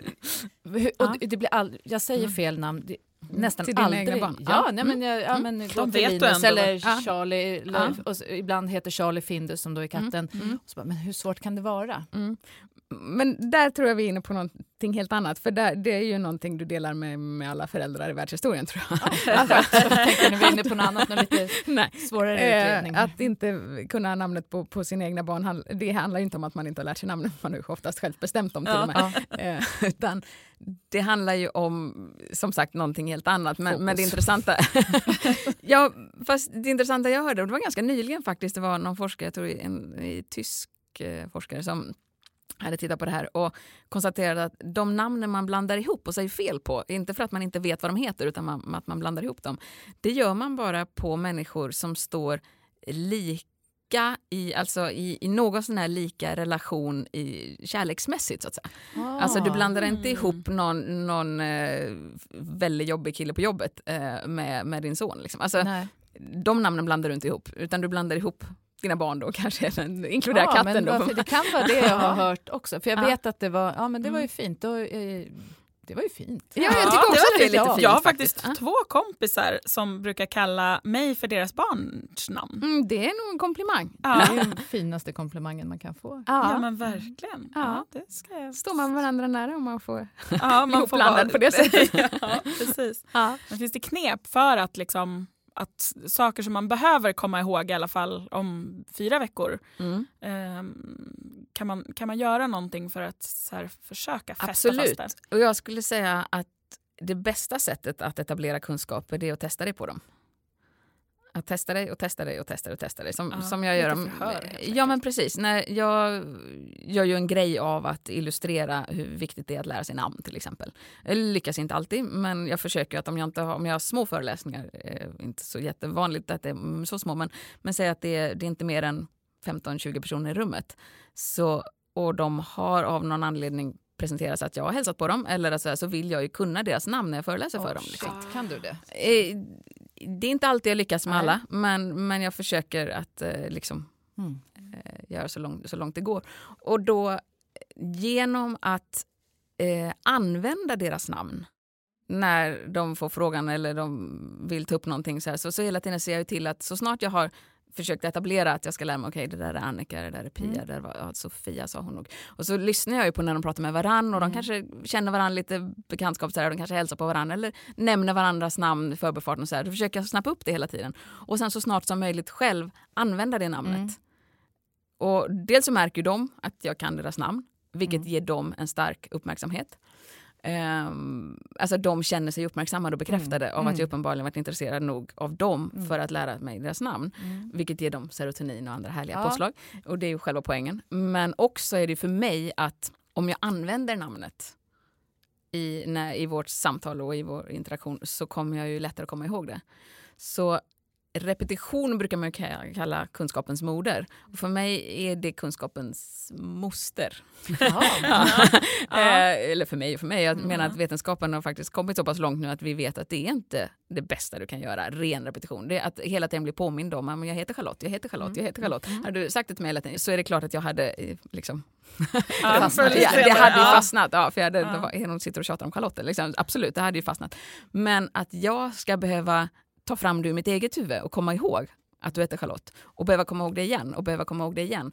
och det blir all, jag säger fel namn. Det, nästan till aldrig. egna barn? Ja, nej, men, jag, ja, Mm. men Då vet Linus ändå eller Ja. Charlie, Ja. och ibland heter Charlie Findus som då är katten. Mm. Och så bara, men hur svårt kan det vara? Men där tror jag vi är inne på någonting helt annat. För där, det är ju någonting du delar med, med alla föräldrar i världshistorien tror jag. Jag *laughs* tänkte när vi är inne på något annat, lite *laughs* Nej. svårare utredning. Eh, att inte kunna namnet på, på sina egna barn, det handlar ju inte om att man inte har lärt sig namnet, man har ju oftast själv bestämt dem till Ja. och med. Eh, utan det handlar ju om, som sagt, någonting helt annat. Men, men det intressanta... *laughs* ja, fast det intressanta jag hörde, och det var ganska nyligen faktiskt, det var någon forskare, jag tror en, en tysk eh, forskare som hade tittat på det här och konstaterade att de namnen man blandar ihop och säger fel på, inte för att man inte vet vad de heter utan man, att man blandar ihop dem, det gör man bara på människor som står lika i, alltså i, i någon sån här lika relation i, kärleksmässigt så att säga. Alltså du blandar inte Mm. ihop någon, någon eh, väldigt jobbig kille på jobbet eh, med, med din son. Liksom. Alltså, Nej. de namnen blandar du inte ihop utan du blandar ihop dina barn då kanske, även, inkludera Ja, katten. men Då. varför, det kan vara det jag har hört också. För jag Ja. vet att det var, ja, men det var ju Mm. fint. Och, eh, det var ju fint. Ja, jag Ja, tycker det också var att det är lite Ja. fint. Jag har faktiskt Ja. två kompisar som brukar kalla mig för deras barns namn. Mm, det är nog en komplimang. Det Ja, är den finaste komplimangen man kan få. ja Ja. men verkligen. Ja. Ja, det ska jag... Står man varandra nära om man får... ja, ihopblandad på det sättet. *laughs* ja, precis. Ja. Men finns det knep för att, liksom, att saker som man behöver komma ihåg i alla fall om fyra veckor, Mm. ehm, kan, man, kan man göra någonting för att här, försöka fästa Absolut. fast det? Och jag skulle säga att det bästa sättet att etablera kunskaper det är att testa dig på dem. Att testa dig och testa dig och testa dig och testa dig. Som, Ja, som jag gör. förhör, ja men precis. När jag gör ju en grej av att illustrera hur viktigt det är att lära sig namn till exempel. Jag lyckas inte alltid men jag försöker att om jag, inte har, om jag har små föreläsningar, eh, inte så jättevanligt att det är så små men, men säg att det är, det är inte mer än 15-20 personer i rummet. Så, och de har av någon anledning presenteras att jag har hälsat på dem eller att så, här, så vill jag ju kunna deras namn när jag föreläser för Oh, dem. Liksom. kan du det? Eh, Det är inte alltid jag lyckas med Nej. alla men, men jag försöker att eh, liksom, Mm. eh, göra så långt, så långt det går. Och då genom att eh, använda deras namn när de får frågan eller de vill ta upp någonting så här, så, så hela tiden ser jag till att så snart jag har försökt etablera att jag ska lära mig, okej det där är Annika, det där är Pia, Mm. det där var ja, Sofia sa hon nog. Och så lyssnar jag ju på när de pratar med varann och de Mm. kanske känner varann lite bekantskap, så här, och de kanske hälsar på varann eller nämner varandras namn i förbifarten och så här. Då försöker jag snappa upp det hela tiden. Och sen så snart som möjligt själv använda det namnet. Mm. Och dels så märker de att jag kan deras namn, vilket Mm. ger dem en stark uppmärksamhet. Um, alltså de känner sig uppmärksammade och bekräftade Mm. av att Mm. jag uppenbarligen varit intresserad nog av dem Mm. för att lära mig deras namn. Mm. Vilket ger dem serotonin och andra härliga Ja. påslag. Och det är ju själva poängen. Men också är det för mig att om jag använder namnet i, när, i vårt samtal och i vår interaktion så kommer jag ju lättare komma ihåg det. Så repetition brukar man kalla kunskapens moder. Och för mig är det kunskapens moster. Jaha. *laughs* Eh, eller för mig och för mig. Jag Mm. menar att vetenskapen har faktiskt kommit så pass långt nu att vi vet att det är inte det bästa du kan göra, ren repetition. Det är att hela tiden bli påmind om att jag heter Charlotte, jag heter Charlotte, jag heter Charlotte. Mm. Hade du sagt det till mig hela tiden så är det klart att jag hade eh, liksom Ja, *laughs* fastnat. Det, hade ju ja. fastnat. Ja, för jag hade, Ja. hon sitter och tjatar om Charlotte. Liksom, absolut, det hade ju fastnat. Men att jag ska behöva ta fram det ur mitt eget huvud och komma ihåg att du heter Charlotte och behöva komma ihåg det igen och behöva komma ihåg det igen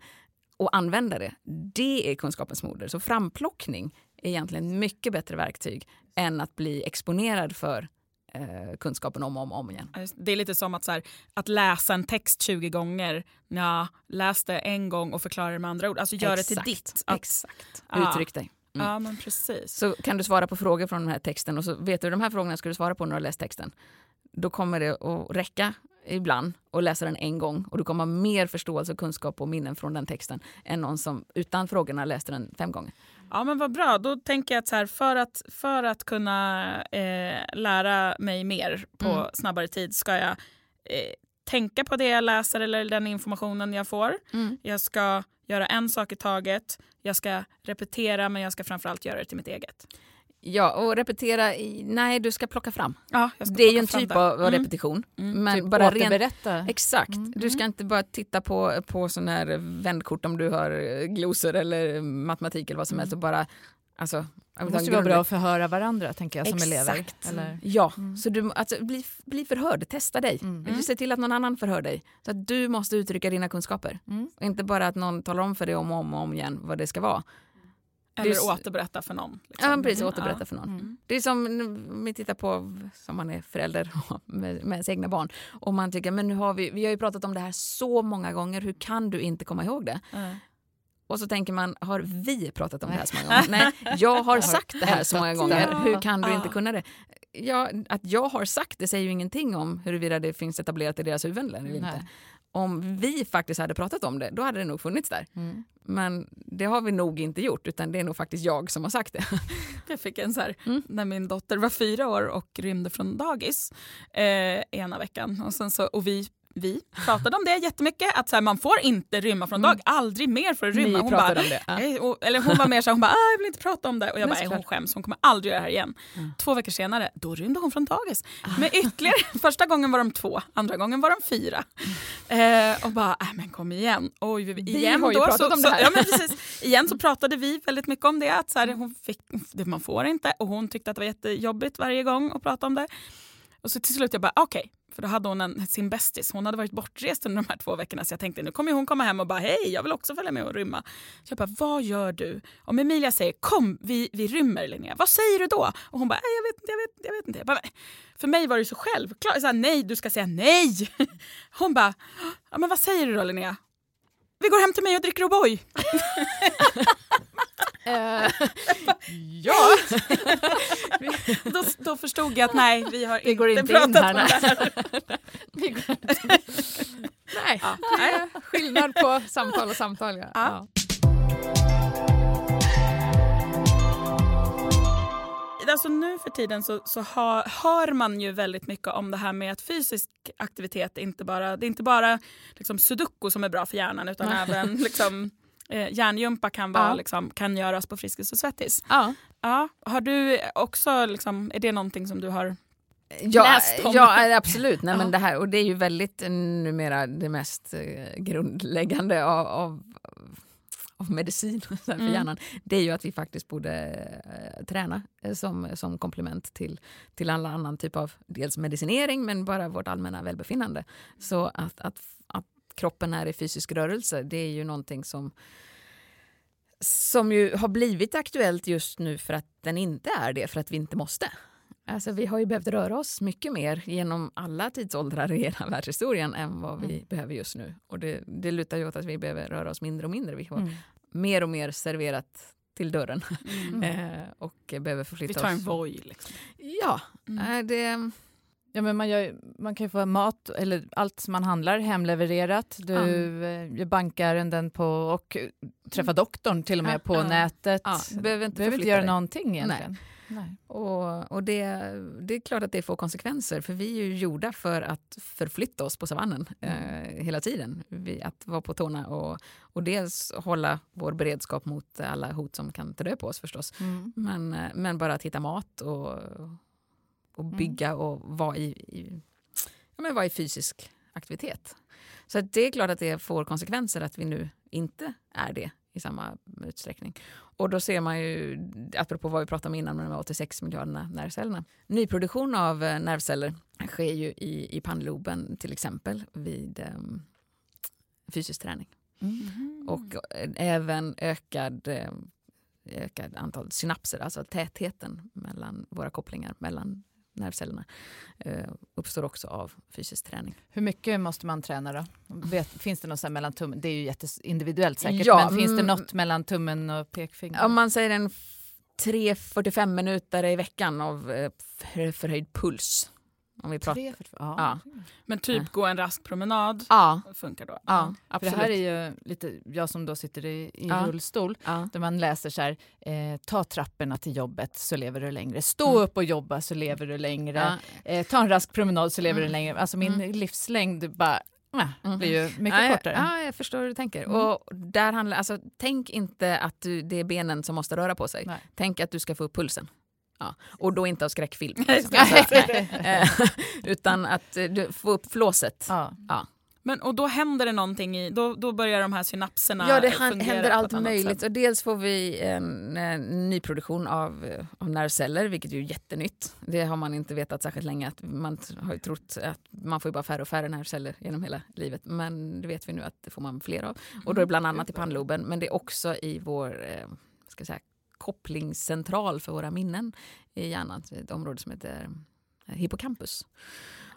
och använda det. Det är kunskapens moder. Så framplockning är egentligen mycket bättre verktyg än att bli exponerad för eh, kunskapen om och om, om igen. Det är lite som att, så här, att läsa en text 20 gånger. Ja, läs det en gång och förklara det med andra ord. Alltså gör det till Exakt, ditt. Att, Exakt. Ja. Uttryck dig. Mm. Ja, men precis. Så kan du svara på frågor från den här texten och så vet du de här frågorna ska du svara på när du har läst texten. Då kommer det att räcka ibland att läsa den en gång och du kommer ha mer förståelse, kunskap och minnen från den texten än någon som utan frågorna läste den fem gånger. Ja, men vad bra. Då tänker jag att, så här, för att för att kunna eh, lära mig mer på Mm. snabbare tid ska jag eh, tänka på det jag läser eller den informationen jag får. Jag ska göra en sak i taget. Jag ska repetera, men jag ska framförallt göra det till mitt eget. Ja, och repetera, i, nej du ska plocka fram. Ja, Det är ju en typ det. av Mm. repetition. Mm. Men typ bara återberätta. Exakt. Mm. Du ska inte bara titta på, på sån här vändkort om du har eh, glosor eller matematik eller vad som Mm. helst och bara Alltså, det måste vara bra att förhöra varandra tänker jag som Exakt. elever. Eller? Ja, så du, alltså, bli, bli förhörd, testa dig. Mm. Se till att någon annan förhör dig. Så att du måste uttrycka dina kunskaper. Mm. Och inte bara att någon talar om för dig om och om, och om igen vad det ska vara. Eller Det är återberätta för någon. liksom. Ja, precis, Mm, återberätta för någon. Mm. Det är som om vi tittar på, som man är förälder *laughs* med, med ens egna barn. Och man tycker, men nu har vi, vi har ju pratat om det här så många gånger, hur kan du inte komma ihåg det? Ja. Och så tänker man, har vi pratat om det här så många gånger? Nej, *laughs* jag har sagt det här så många gånger. Hur kan du inte kunna det? Ja, att jag har sagt det säger ju ingenting om huruvida det finns etablerat i deras huvuden eller inte. Nej. Om vi faktiskt hade pratat om det, då hade det nog funnits där. Mm. Men det har vi nog inte gjort, utan det är nog faktiskt jag som har sagt det. *laughs* Jag fick en så här, Mm. när min dotter var fyra år och rymde från dagis eh, ena veckan. Och, sen så, och vi, vi pratade om det jättemycket, att så här, man får inte rymma från dag, aldrig mer för att rymma. Ni Hon bara, om det. Ja. Och, eller hon var mer så här, hon bara, "Ah, jag vill inte prata om det. Och jag bara, "Nej, hon skäms, hon kommer aldrig göra det här igen. Mm. Två veckor senare, då rymde hon från dagis. Men ytterligare, *laughs* första gången var de två, andra gången var de fyra. Eh, och bara, äh, men kom igen. Och vi, igen har ju då, pratat så, om det här. Så, ja, men precis, igen så pratade vi väldigt mycket om det, att så här, hon fick, det man får inte. Och hon tyckte att det var jättejobbigt varje gång att prata om det. Och så till slut jag bara, okej. För då hade hon en, sin bästis. Hon hade varit bortrest under de här två veckorna. Så jag tänkte nu kommer hon komma hem och bara hej, jag vill också följa med och rymma. Så jag bara, vad gör du? Om Emilia säger kom, vi, vi rymmer Linnea. Vad säger du då? Och hon bara, jag vet inte, jag vet, jag vet inte. Jag bara, för mig var det så självklart. Så här, nej, du ska säga nej. *laughs* Hon bara, ja, men vad säger du då Linnea? Vi går hem till mig och dricker O'boy. *laughs* Eh, *laughs* Ja, *laughs* Då, då förstod jag att nej, vi har går inte inte pratat in här, om nej. det här. *laughs* vi nej. Ja, nej. skillnad på samtal och samtal. Ja. Ja. Alltså nu för tiden så, så hör, hör man ju väldigt mycket om det här med att fysisk aktivitet inte bara, det är inte bara liksom sudoku som är bra för hjärnan utan Nej. även liksom, eh, hjärngympa kan, vara, Ja. liksom, kan göras på Friskis och Svettis. Ja. Ja, har du också, liksom, är det någonting som du har Ja, läst om. ja absolut. Nej, *laughs* Ja. men det, här, och det är ju väldigt eh, numera det mest eh, grundläggande av, av, av medicin *laughs* för Mm. hjärnan. Det är ju att vi faktiskt borde eh, träna som, som komplement till, till alla annan typ av dels medicinering men bara vårt allmänna välbefinnande. Så att, att, att kroppen är i fysisk rörelse det är ju någonting som som ju har blivit aktuellt just nu för att den inte är det, för att vi inte måste. Alltså, vi har ju behövt röra oss mycket mer genom alla tidsåldrar i hela världshistorien än vad vi Mm. behöver just nu. Och det, det lutar ju åt att vi behöver röra oss mindre och mindre. Vi har Mm. mer och mer serverat till dörren Mm. *laughs* eh, och behöver Vi förflytta tar en oss. Voi. Liksom. Ja, Mm. eh, det, Ja, men man, gör, man kan ju få mat, eller allt som man handlar hemlevererat. Du Ja. eh, gör bankärenden på, och träffar doktorn till och med på ja. nätet. ja, du behöver inte behöver inte göra dig. någonting egentligen. Nej. Och, och det, det är klart att det får konsekvenser för vi är ju gjorda för att förflytta oss på savannen eh, hela tiden. Vi, att vara på tårna och, och dels hålla vår beredskap mot alla hot som kan ta död på oss förstås. Mm. Men, eh, men bara att hitta mat och, och Mm. bygga och vara i, i, ja, men vara i fysisk aktivitet. Så det är klart att det får konsekvenser att vi nu inte är det i samma utsträckning. Och då ser man ju, apropå vad vi pratade om innan med de här 86 miljarderna nervcellerna. Nyproduktion av eh, nervceller sker ju i, i pannloben till exempel vid um, fysisk träning. Mm. Och eh, även ökad, eh, ökad antal synapser, alltså tätheten mellan våra kopplingar mellan nervcellerna eh, uppstår också av fysisk träning. Hur mycket måste man träna då? Vet, finns det något mellan tummen? Det är ju jätteindividuellt säkert, Ja, men finns det mm. något mellan tummen och pekfingret? Om man säger en 3-45 minuter i veckan av eh, för, förhöjd puls. Om vi pratar. Tre, för, ja. Ja. Men typ gå en rask promenad Ja, funkar då? ja För absolut. det här är ju lite, jag som då sitter i, i Ja. rullstol, ja. där man läser så här, eh, ta trapporna till jobbet så lever du längre. Stå Mm. upp och jobba så lever du längre. Ja. Eh, ta en rask promenad så lever Mm. du längre. Alltså min Mm. livslängd bara, äh, Mm. blir ju mycket ja, kortare. Ja, jag förstår hur du tänker. Mm. Och där handlar, alltså, tänk inte att du, det är benen som måste röra på sig. Nej. Tänk att du ska få upp pulsen. Ja. Och då inte av skräckfilm. Alltså, *laughs* eh, utan att eh, du får upp flåset. Ja. Men Men, och då händer det någonting i, då, då börjar de här synapserna Ja, det fungera händer allt möjligt. sätt. Och dels får vi en, en nyproduktion av, eh, av nervceller, vilket är jättenytt. Det har man inte vetat särskilt länge. Att man har ju trott att man får ju bara färre och färre nervceller genom hela livet. Men det vet vi nu att det får man fler av. Och då är det bland annat i pannloben, men det är också i vår eh, ska jag säga, kopplingscentral för våra minnen i hjärnan. Ett område som heter eh, hippocampus.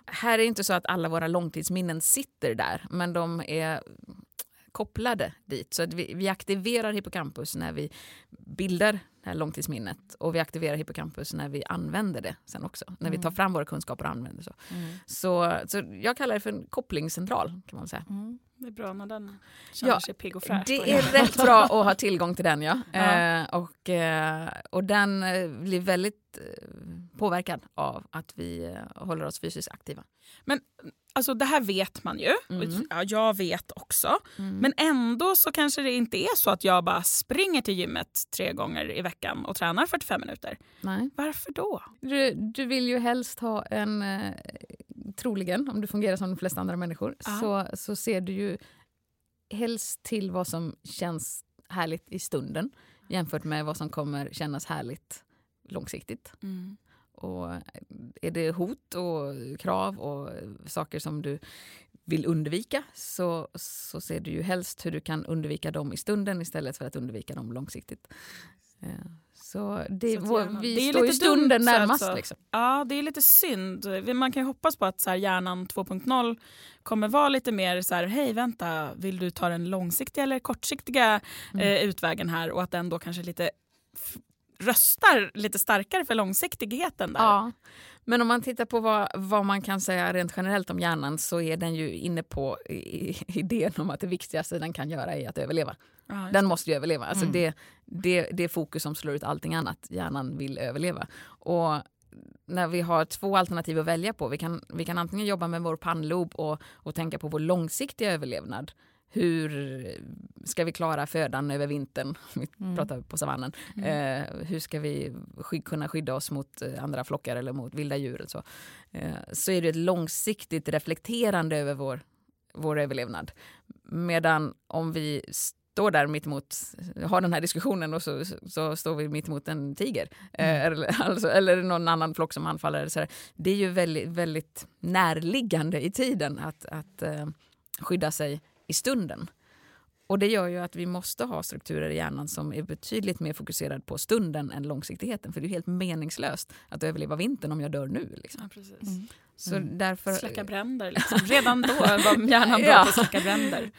Här är det inte så att alla våra långtidsminnen sitter där, men de är kopplade dit. Så att vi, vi aktiverar hippocampus när vi bildar det här långtidsminnet och vi aktiverar hippocampus när vi använder det sen också. När vi tar fram våra kunskaper och använder så. Mm. Så, så jag kallar det för en kopplingscentral kan man säga. Mm. Det är bra när den känner Ja, sig pigg och fräsch. Det är rätt bra att ha tillgång till den ja. *laughs* Ja. Eh, och, eh, och den eh, blir väldigt eh, påverkad av att vi eh, håller oss fysiskt aktiva. Alltså det här vet man ju. Mm. Ja, jag vet också. Men ändå så kanske det inte är så att jag bara springer till gymmet tre gånger i veckan och tränar 45 minuter. Nej. Varför då? Du, du vill ju helst ha en, eh, troligen, om du fungerar som de flesta andra människor, så, så ser du ju helst till vad som känns härligt i stunden jämfört med vad som kommer kännas härligt långsiktigt. Och är det hot och krav och saker som du vill undvika så, så ser du ju helst hur du kan undvika dem i stunden istället för att undvika dem långsiktigt. Eh, Så det, Så vår, vi det är står ju lite stunden dumt, närmast. alltså. Liksom. Ja, det är lite synd. Man kan ju hoppas på att så här, hjärnan 2.0 kommer vara lite mer så här, hej vänta, vill du ta den långsiktiga eller kortsiktiga Mm. eh, utvägen här och att den då kanske lite röstar lite starkare för långsiktigheten där. Ja. Men om man tittar på vad, vad man kan säga rent generellt om hjärnan så är den ju inne på i, i, idén om att det viktigaste den kan göra är att överleva. Ja, Den måste ju överleva. Alltså Mm. det, det, det är fokus som slår ut allting annat. Hjärnan vill överleva. Och när vi har två alternativ att välja på, vi kan, vi kan antingen jobba med vår pannlob och, och tänka på vår långsiktiga överlevnad. Hur ska vi klara födan över vintern? *laughs* Vi Mm. pratar på savannen. Eh, hur ska vi sky- kunna skydda oss mot eh, andra flockar eller mot vilda djur? Så, eh, så är det ett långsiktigt reflekterande över vår, vår överlevnad. Medan om vi står där mitt emot, har den här diskussionen och så, så, står vi mitt emot en tiger eh, eller, *laughs* alltså, eller någon annan flock som anfaller. Så. Det är ju väldigt, väldigt närliggande i tiden att, att eh, skydda sig i stunden. Och det gör ju att vi måste ha strukturer i hjärnan som är betydligt mer fokuserad på stunden än långsiktigheten. För det är helt meningslöst att överleva vintern om jag dör nu. Liksom. Ja, precis. Mm. Så Mm. därför... Släcka bränder. Liksom. Redan då *laughs* var hjärnan bra Ja. på att släcka bränder.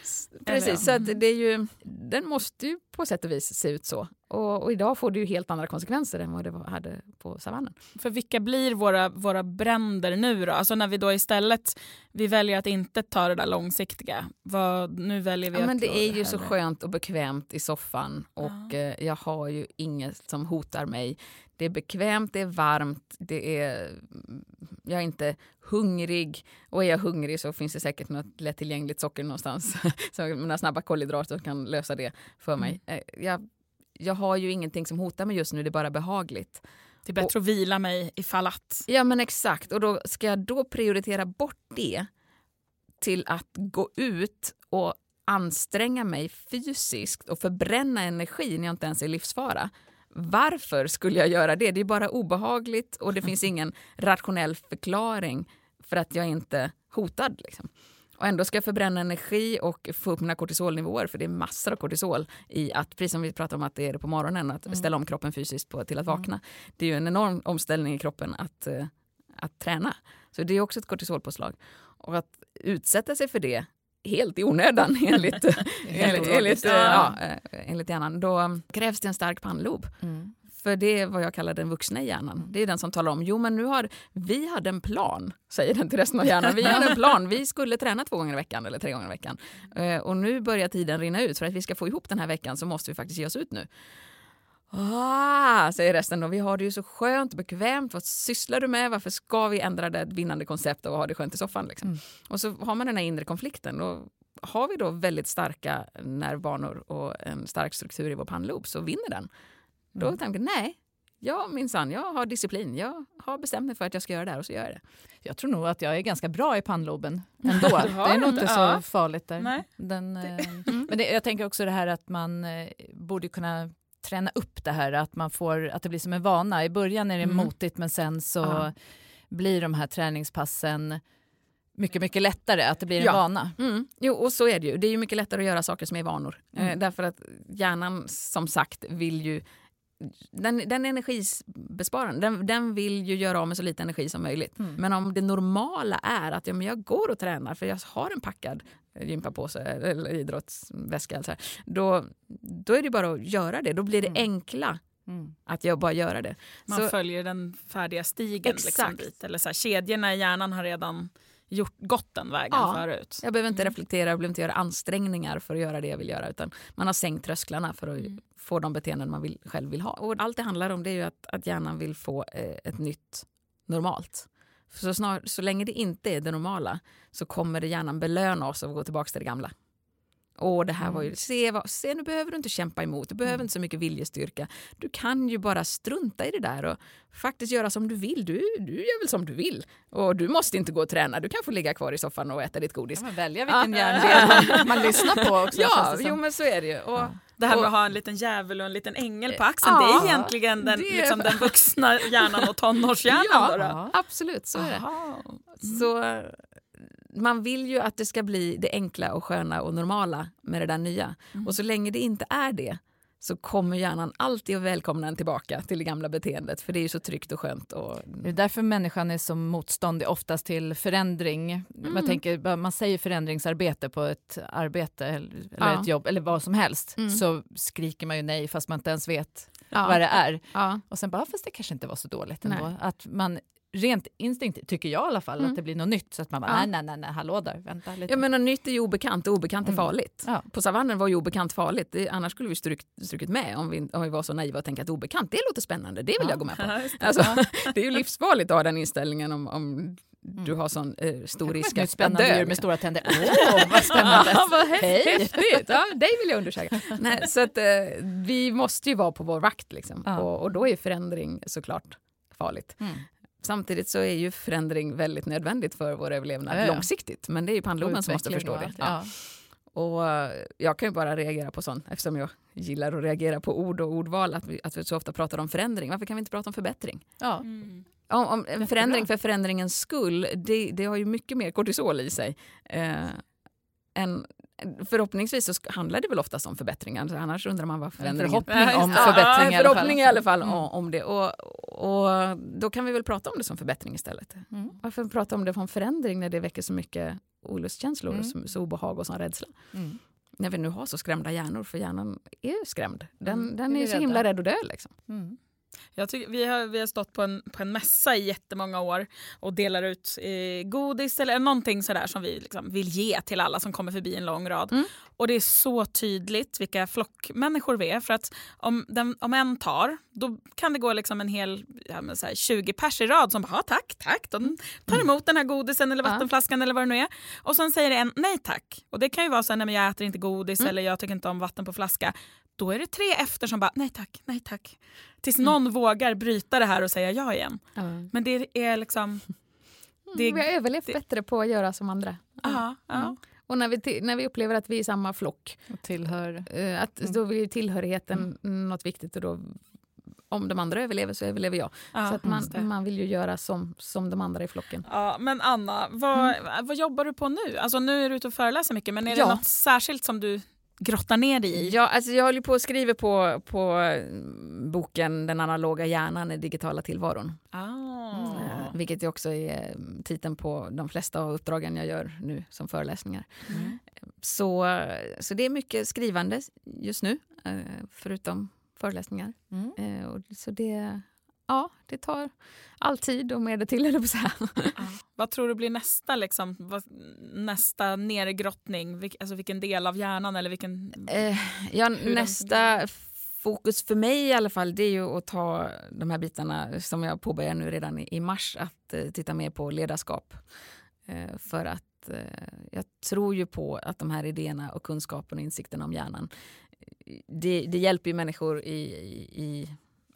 Precis, så att det är ju, den måste ju på sätt och vis se ut så. Och, och idag får det ju helt andra konsekvenser än vad det hade på savannen. För vilka blir våra, våra bränder nu då? Alltså när vi då istället vi väljer att inte ta det där långsiktiga. Vad, nu väljer vi Ja, att men det är ju så skönt och bekvämt i soffan och Ja. eh, jag har ju inget som hotar mig. Det är bekvämt, det är varmt, det är, jag är inte hungrig och är jag hungrig så finns det säkert något lättillgängligt socker någonstans. *laughs* så mina snabba kolhydrater kan lösa det för mig. Eh, Jag, jag har ju ingenting som hotar mig just nu, det är bara behagligt. Det är bättre att vila mig ifall att. Ja men exakt och då ska jag då prioritera bort det till att gå ut och anstränga mig fysiskt och förbränna energi när jag inte ens är i livsfara. Varför skulle jag göra det? Det är bara obehagligt och det finns *laughs* ingen rationell förklaring för att jag inte är hotad. Liksom. Och ändå ska jag förbränna energi och få upp mina kortisolnivåer för det är massor av kortisol i att, precis som vi pratar om att det är det på morgonen, att ställa om kroppen fysiskt på, till att vakna. Det är ju en enorm omställning i kroppen att, eh, att träna. Så det är också ett kortisolpåslag. Och att utsätta sig för det helt i onödan *laughs* enligt, enligt, enligt, ja, eh, enligt hjärnan, då krävs det en stark pannlob. Mm. För det är vad jag kallar den vuxna hjärnan. Det är den som talar om, jo men nu har vi hade en plan, säger den till resten av hjärnan. Vi hade en plan, vi skulle träna två gånger i veckan eller tre gånger i veckan. Eh, och nu börjar tiden rinna ut. För att vi ska få ihop den här veckan så måste vi faktiskt ge oss ut nu. Ah, säger resten då, vi har det ju så skönt och bekvämt. Vad sysslar du med? Varför ska vi ändra det vinnande koncept och ha det skönt i soffan? Liksom? Mm. Och så har man den här inre konflikten. Och har vi då väldigt starka nervbanor och en stark struktur i vår pannlob så vinner den. Då Mm. tänker jag, nej, ja minsann, jag har disciplin. Jag har bestämt mig för att jag ska göra det här och så gör jag det. Jag tror nog att jag är ganska bra i pannloben *laughs* ändå. det är nog inte så farligt där. Nej. Den, eh, *laughs* men det, jag tänker också det här att man eh, borde kunna träna upp det här, att, man får, att det blir som en vana. I början är det Mm. motigt men sen så Ja. blir de här träningspassen mycket, mycket lättare, att det blir en Ja. vana. Mm. Jo, och så är det ju. Det är ju mycket lättare att göra saker som är vanor. Mm. Eh, därför att hjärnan som sagt vill ju den, den energibesparande. Den, den vill ju göra av med så lite energi som möjligt. Mm. Men om det normala är att ja, men jag går och tränar för jag har en packad gympapåse eller idrottsväska, eller så här, då, då är det bara att göra det. Då blir det Mm. enkla Mm. att jag bara göra det. Man Så- följer den färdiga stigen. Liksom, Exakt. dit. Eller så här, kedjorna i hjärnan har redan gjort, gått den vägen Ja. förut. Jag behöver inte Mm. reflektera, jag behöver inte göra ansträngningar för att göra det jag vill göra. Utan man har sänkt trösklarna för att Mm. få de beteenden man vill, själv vill ha. Och allt det handlar om det är ju att, att hjärnan vill få eh, ett nytt normalt. Så, snar, så länge det inte är det normala så kommer det hjärnan belöna oss och gå tillbaka till det gamla. Och det här var ju, se, vad, se nu behöver du inte kämpa emot, du behöver inte så mycket viljestyrka. Du kan ju bara strunta i det där och faktiskt göra som du vill. Du, du gör väl som du vill. Och du måste inte gå och träna, du kan få ligga kvar i soffan och äta ditt godis. Ja, välja vilken hjärndel man, *laughs* man lyssnar på också. Ja, jo men så är det ju. Och, Ja. Det här med att ha en liten djävul och en liten ängel på axeln, Ja, det är egentligen den, det liksom, den vuxna hjärnan och tonårshjärnan. *laughs* Ja. då, då. Absolut, så är det. Aha. Så eh, man vill ju att det ska bli det enkla och sköna och normala med det där nya. Mm. Och så länge det inte är det så kommer hjärnan alltid att välkomna en tillbaka till det gamla beteendet. För det är ju så tryggt och skönt. Och, Det är därför människan är som motståndig oftast till förändring. Man, tänker, man säger förändringsarbete på ett arbete eller eller Ja. ett jobb eller vad som helst Mm. så skriker man ju nej fast man inte ens vet ja. vad det är. Ja. Och sen bara, fast det kanske inte var så dåligt ändå. Nej. Att man rent instinktivt, tycker jag i alla fall, Mm. att det blir något nytt. Så att man bara, Ja. nej, nej, nej, nej, hallå där, vänta lite. Jag menar, nytt är ju obekant och obekant är Mm. farligt. Ja. På savannen var ju obekant farligt. Det, annars skulle vi stryk, strukit med om vi, om vi var så naiva och tänkte att obekant, det låter spännande, det vill Ja. jag gå med på. *laughs* Det. Alltså, *laughs* det är ju livsfarligt att ha den inställningen om, om du har sån eh, stor risk att spännande dö. djur med stora tänder. Åh, vad spännande! *laughs* Ja, vad häftigt! Ja, dig vill jag undersöka. Nej, så att, eh, vi måste ju vara på vår vakt. Liksom. Ja. Och, och då är förändring såklart farligt. Mm. Samtidigt så är ju förändring väldigt nödvändigt för vår överlevnad Ja, ja. långsiktigt. Men det är ju pannloben som måste förstå det. Ja. Och eh, jag kan ju bara reagera på sånt eftersom jag gillar att reagera på ord och ordval. Att vi, att vi så ofta pratar om förändring. Varför kan vi inte prata om förbättring? Ja. Mm. Om, om en förändring för förändringens skull, det, det har ju mycket mer kortisol i sig. Eh, än, förhoppningsvis så handlar det väl oftast om förbättringar, annars undrar man vad En förändringen... förhoppning om just det. förbättring ja, i alla fall. förhoppning i alla fall Mm. om, det. Och, och då kan vi väl prata om det som förbättring istället. Mm. Varför prata om det som förändring när det väcker så mycket olustkänslor, Mm. så, så obehag och sån rädsla? Mm. När vi nu har så skrämda hjärnor, för hjärnan är ju skrämd. Den, Mm, den är är så rädda. himla rädd att dö. Liksom. Mm. Jag tycker, vi, har, vi har stått på en, på en mässa i jättemånga år och delar ut eh, godis eller någonting sådär som vi liksom vill ge till alla som kommer förbi en lång rad. Mm. Och det är så tydligt vilka flockmänniskor vi är. För att om, den, om en tar, då kan det gå liksom en hel ja, så här 20 pers i rad som bara "Ja, tack, tack. De tar emot den här godisen eller Ja. vattenflaskan eller vad det nu är. Och sen säger en nej tack. Och det kan ju vara så här, nej men jag äter inte godis Mm. eller jag tycker inte om vatten på flaska. Då är det tre efter som bara nej tack, nej tack. Tills någon vågar bryta det här och säga ja igen. Men det är liksom... Det, vi har överlevt det- bättre på att göra som andra. ja, ja. Mm. Och när vi, när vi upplever att vi är i samma flock, Och tillhör... eh, att Mm. då är ju tillhörigheten något viktigt. Och då, om de andra överlever så överlever jag. Ja, så att man, man vill ju göra som, som de andra i flocken. Ja, men Anna, vad, vad jobbar du på nu? Alltså, nu är du ute och föreläser mycket, men är Ja. det något särskilt som du grottar ner dig i? Ja, alltså jag håller på att skriva på, på mm, boken Den analoga hjärnan i digitala tillvaron. Ah. Eh, Vilket också är eh, titeln på de flesta av uppdragen jag gör nu som föreläsningar. Mm. Så, så det är mycket skrivande just nu, eh, förutom föreläsningar. Mm. Eh, och Så det, ja, det tar all tid och mer det till, eller så här. Ja. Vad tror du blir nästa, liksom, vad, nästa nergrottning? Vilk, alltså vilken del av hjärnan? Eller vilken... Eh, ja, den nästa fokus för mig i alla fall det är ju att ta de här bitarna som jag påbörjar nu redan i, i mars, att eh, titta mer på ledarskap. Eh, för att eh, jag tror ju på att de här idéerna och kunskapen och insikten om hjärnan det, det hjälper ju människor i, i, i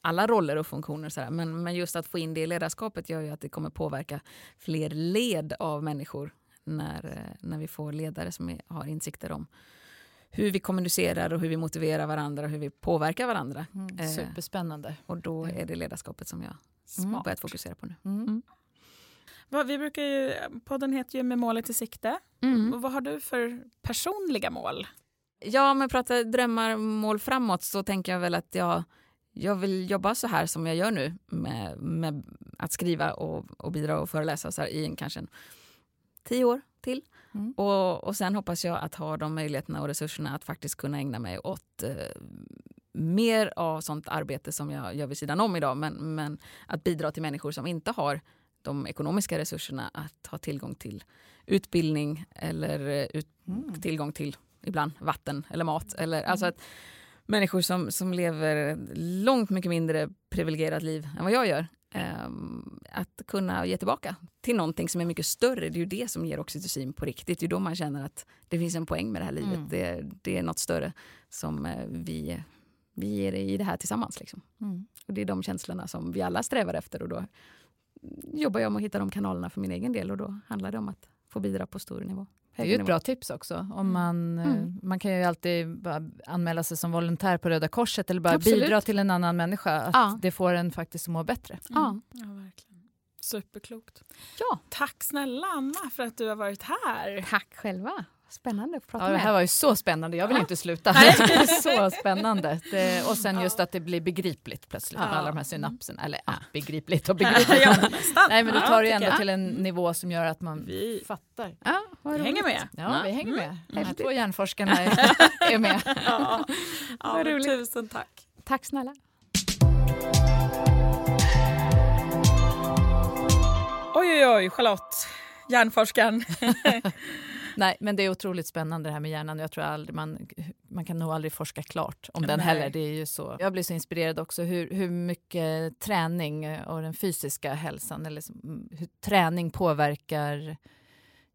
alla roller och funktioner. Så men, men just att få in det i ledarskapet gör ju att det kommer påverka fler led av människor när, eh, när vi får ledare som är, har insikter om hur vi kommunicerar och hur vi motiverar varandra och hur vi påverkar varandra. Mm, eh, superspännande. Eh, och då är det ledarskapet som jag mm. börjat fokusera på nu. Mm. mm. Vi brukar ju, podden heter ju Med målet i sikte. Mm. Och vad har du för personliga mål? Ja, om jag pratar drömmar, mål framåt så tänker jag väl att jag, jag vill jobba så här som jag gör nu med, med att skriva och, och bidra och föreläsa så här, i en, kanske en, tio år till. Mm. Och, och sen hoppas jag att ha de möjligheterna och resurserna att faktiskt kunna ägna mig åt eh, mer av sånt arbete som jag gör vid sidan om idag. Men, men att bidra till människor som inte har de ekonomiska resurserna att ha tillgång till utbildning eller eh, ut, mm. tillgång till ibland vatten eller mat. Eller, mm. alltså att människor som, som lever långt mycket mindre privilegierat liv än vad jag gör. Um, att kunna ge tillbaka till någonting som är mycket större. Det är ju det som ger oxytocin på riktigt. Det är då man känner att det finns en poäng med det här livet. Mm. Det, det, är något större som uh, vi, vi ger i det här tillsammans. Liksom. Mm. Och Det är de känslorna som vi alla strävar efter. Och då jobbar jag med att hitta de kanalerna för min egen del och då handlar det om att få bidra på stor nivå. Det är ju ett bra tips också. Om mm. man, eh, mm. man kan ju alltid bara anmäla sig som volontär på Röda Korset eller bara Absolut. bidra till en annan människa. Att ja. det får en faktiskt att må bättre. Mm. Ja. ja, verkligen. Superklokt. Ja. Tack snälla Anna för att du har varit här. Tack själva. Spännande att prata ja, med. Det här var ju så spännande, jag vill ja. inte sluta. *laughs* Så spännande. Det, och sen just att det blir begripligt plötsligt med alla de här synapserna. Eller ja, begripligt och begripligt. ja, Nej men du tar det ändå till en nivå som gör att man vi... fattar. Ja, vi hänger med. Ja, vi hänger med. De här två hjärnforskarna är, *laughs* är med. ja, ja tusen tack. Tack snälla. Oj, oj, oj, Charlotte, hjärnforskaren. *laughs* Nej, men det är otroligt spännande det här med hjärnan. Jag tror aldrig man, man kan nog aldrig forska klart om den heller. Det är ju så. Jag blir så inspirerad också hur, hur mycket träning och den fysiska hälsan, eller hur träning påverkar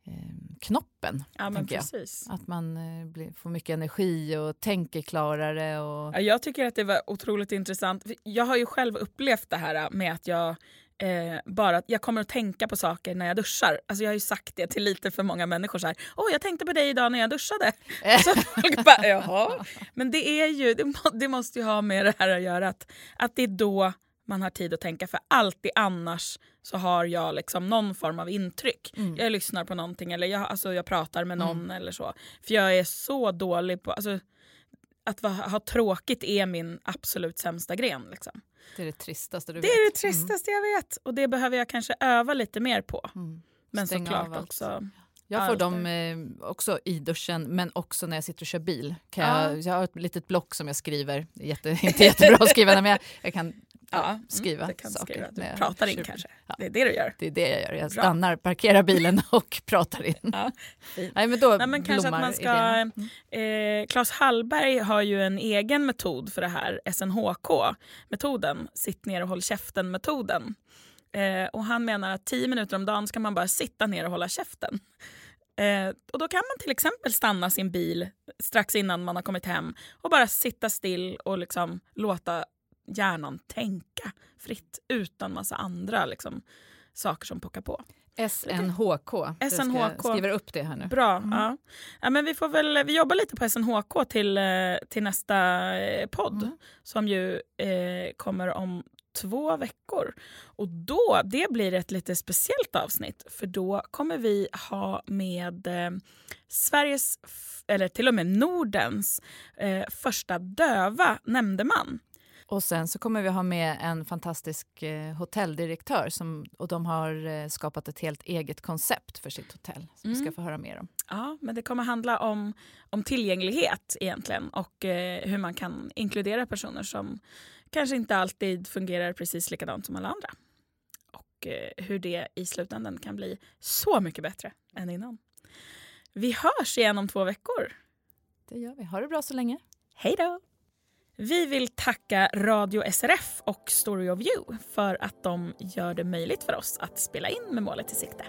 eh, knoppen. Ja, men precis. Jag. Att man eh, blir, får mycket energi och tänker klarare. Och... Ja, jag tycker att det var otroligt intressant. Jag har ju själv upplevt det här med att jag eh, bara att jag kommer att tänka på saker när jag duschar. Alltså jag har ju sagt det till lite för många människor. Så här, Åh, jag tänkte på dig idag när jag duschade. *laughs* så folk bara, Jaha. Men det, är ju, det, må, det, måste ju ha med det här att göra. Att, att det är då man har tid att tänka. För alltid annars så har jag liksom någon form av intryck. Mm. Jag lyssnar på någonting eller jag, alltså jag pratar med någon mm. eller så. För jag är så dålig på... Alltså, att ha tråkigt är min absolut sämsta gren. Liksom. Det är det tristaste du det vet. Det är det tristaste mm. jag vet. Och det behöver jag kanske öva lite mer på. Mm. Men Stäng såklart också... Jag får dem eh, också i duschen, men också när jag sitter och kör bil. Kan jag, jag har ett litet block som jag skriver. Jätte, *laughs* inte jättebra att skriva, men jag, jag kan ja, mm, skriva det kan saker. Skriva. Du pratar in kanske? Ja. Det är det du gör? Det är det jag gör. Jag Bra. stannar, parkerar bilen *laughs* och pratar in. Ja, Nej, men då Nej, men kanske att man ska, eh, Claes Hallberg har ju en egen metod för det här, SNHK-metoden, sitt ner och håll käften-metoden. Eh, och han menar att tio minuter om dagen ska man bara sitta ner och hålla käften. Eh, och Då kan man till exempel stanna sin bil strax innan man har kommit hem och bara sitta still och liksom låta hjärnan tänka fritt utan massa andra liksom, saker som pockar på. SNHK. SNHK. skriver upp det här nu. Bra. Mm. Ja. ja. men vi, får väl, vi jobbar lite på SNHK till, eh, till nästa eh, podd mm. som ju eh, kommer om två veckor. Och då, Det blir ett lite speciellt avsnitt för då kommer vi ha med eh, Sveriges, eller till och med Nordens, eh, första döva nämndeman. Och sen så kommer vi ha med en fantastisk eh, hotelldirektör som, och de har eh, skapat ett helt eget koncept för sitt hotell som mm. vi ska mm. få höra mer om. Ja, men det kommer handla om, om tillgänglighet egentligen och eh, hur man kan inkludera personer som kanske inte alltid fungerar precis likadant som alla andra. Och eh, hur det i slutändan kan bli så mycket bättre än innan. Vi hörs igen om två veckor. Det gör vi. Ha det bra så länge. Hej då! Vi vill tacka Radio SRF och Story of You för att de gör det möjligt för oss att spela in med målet i sikte.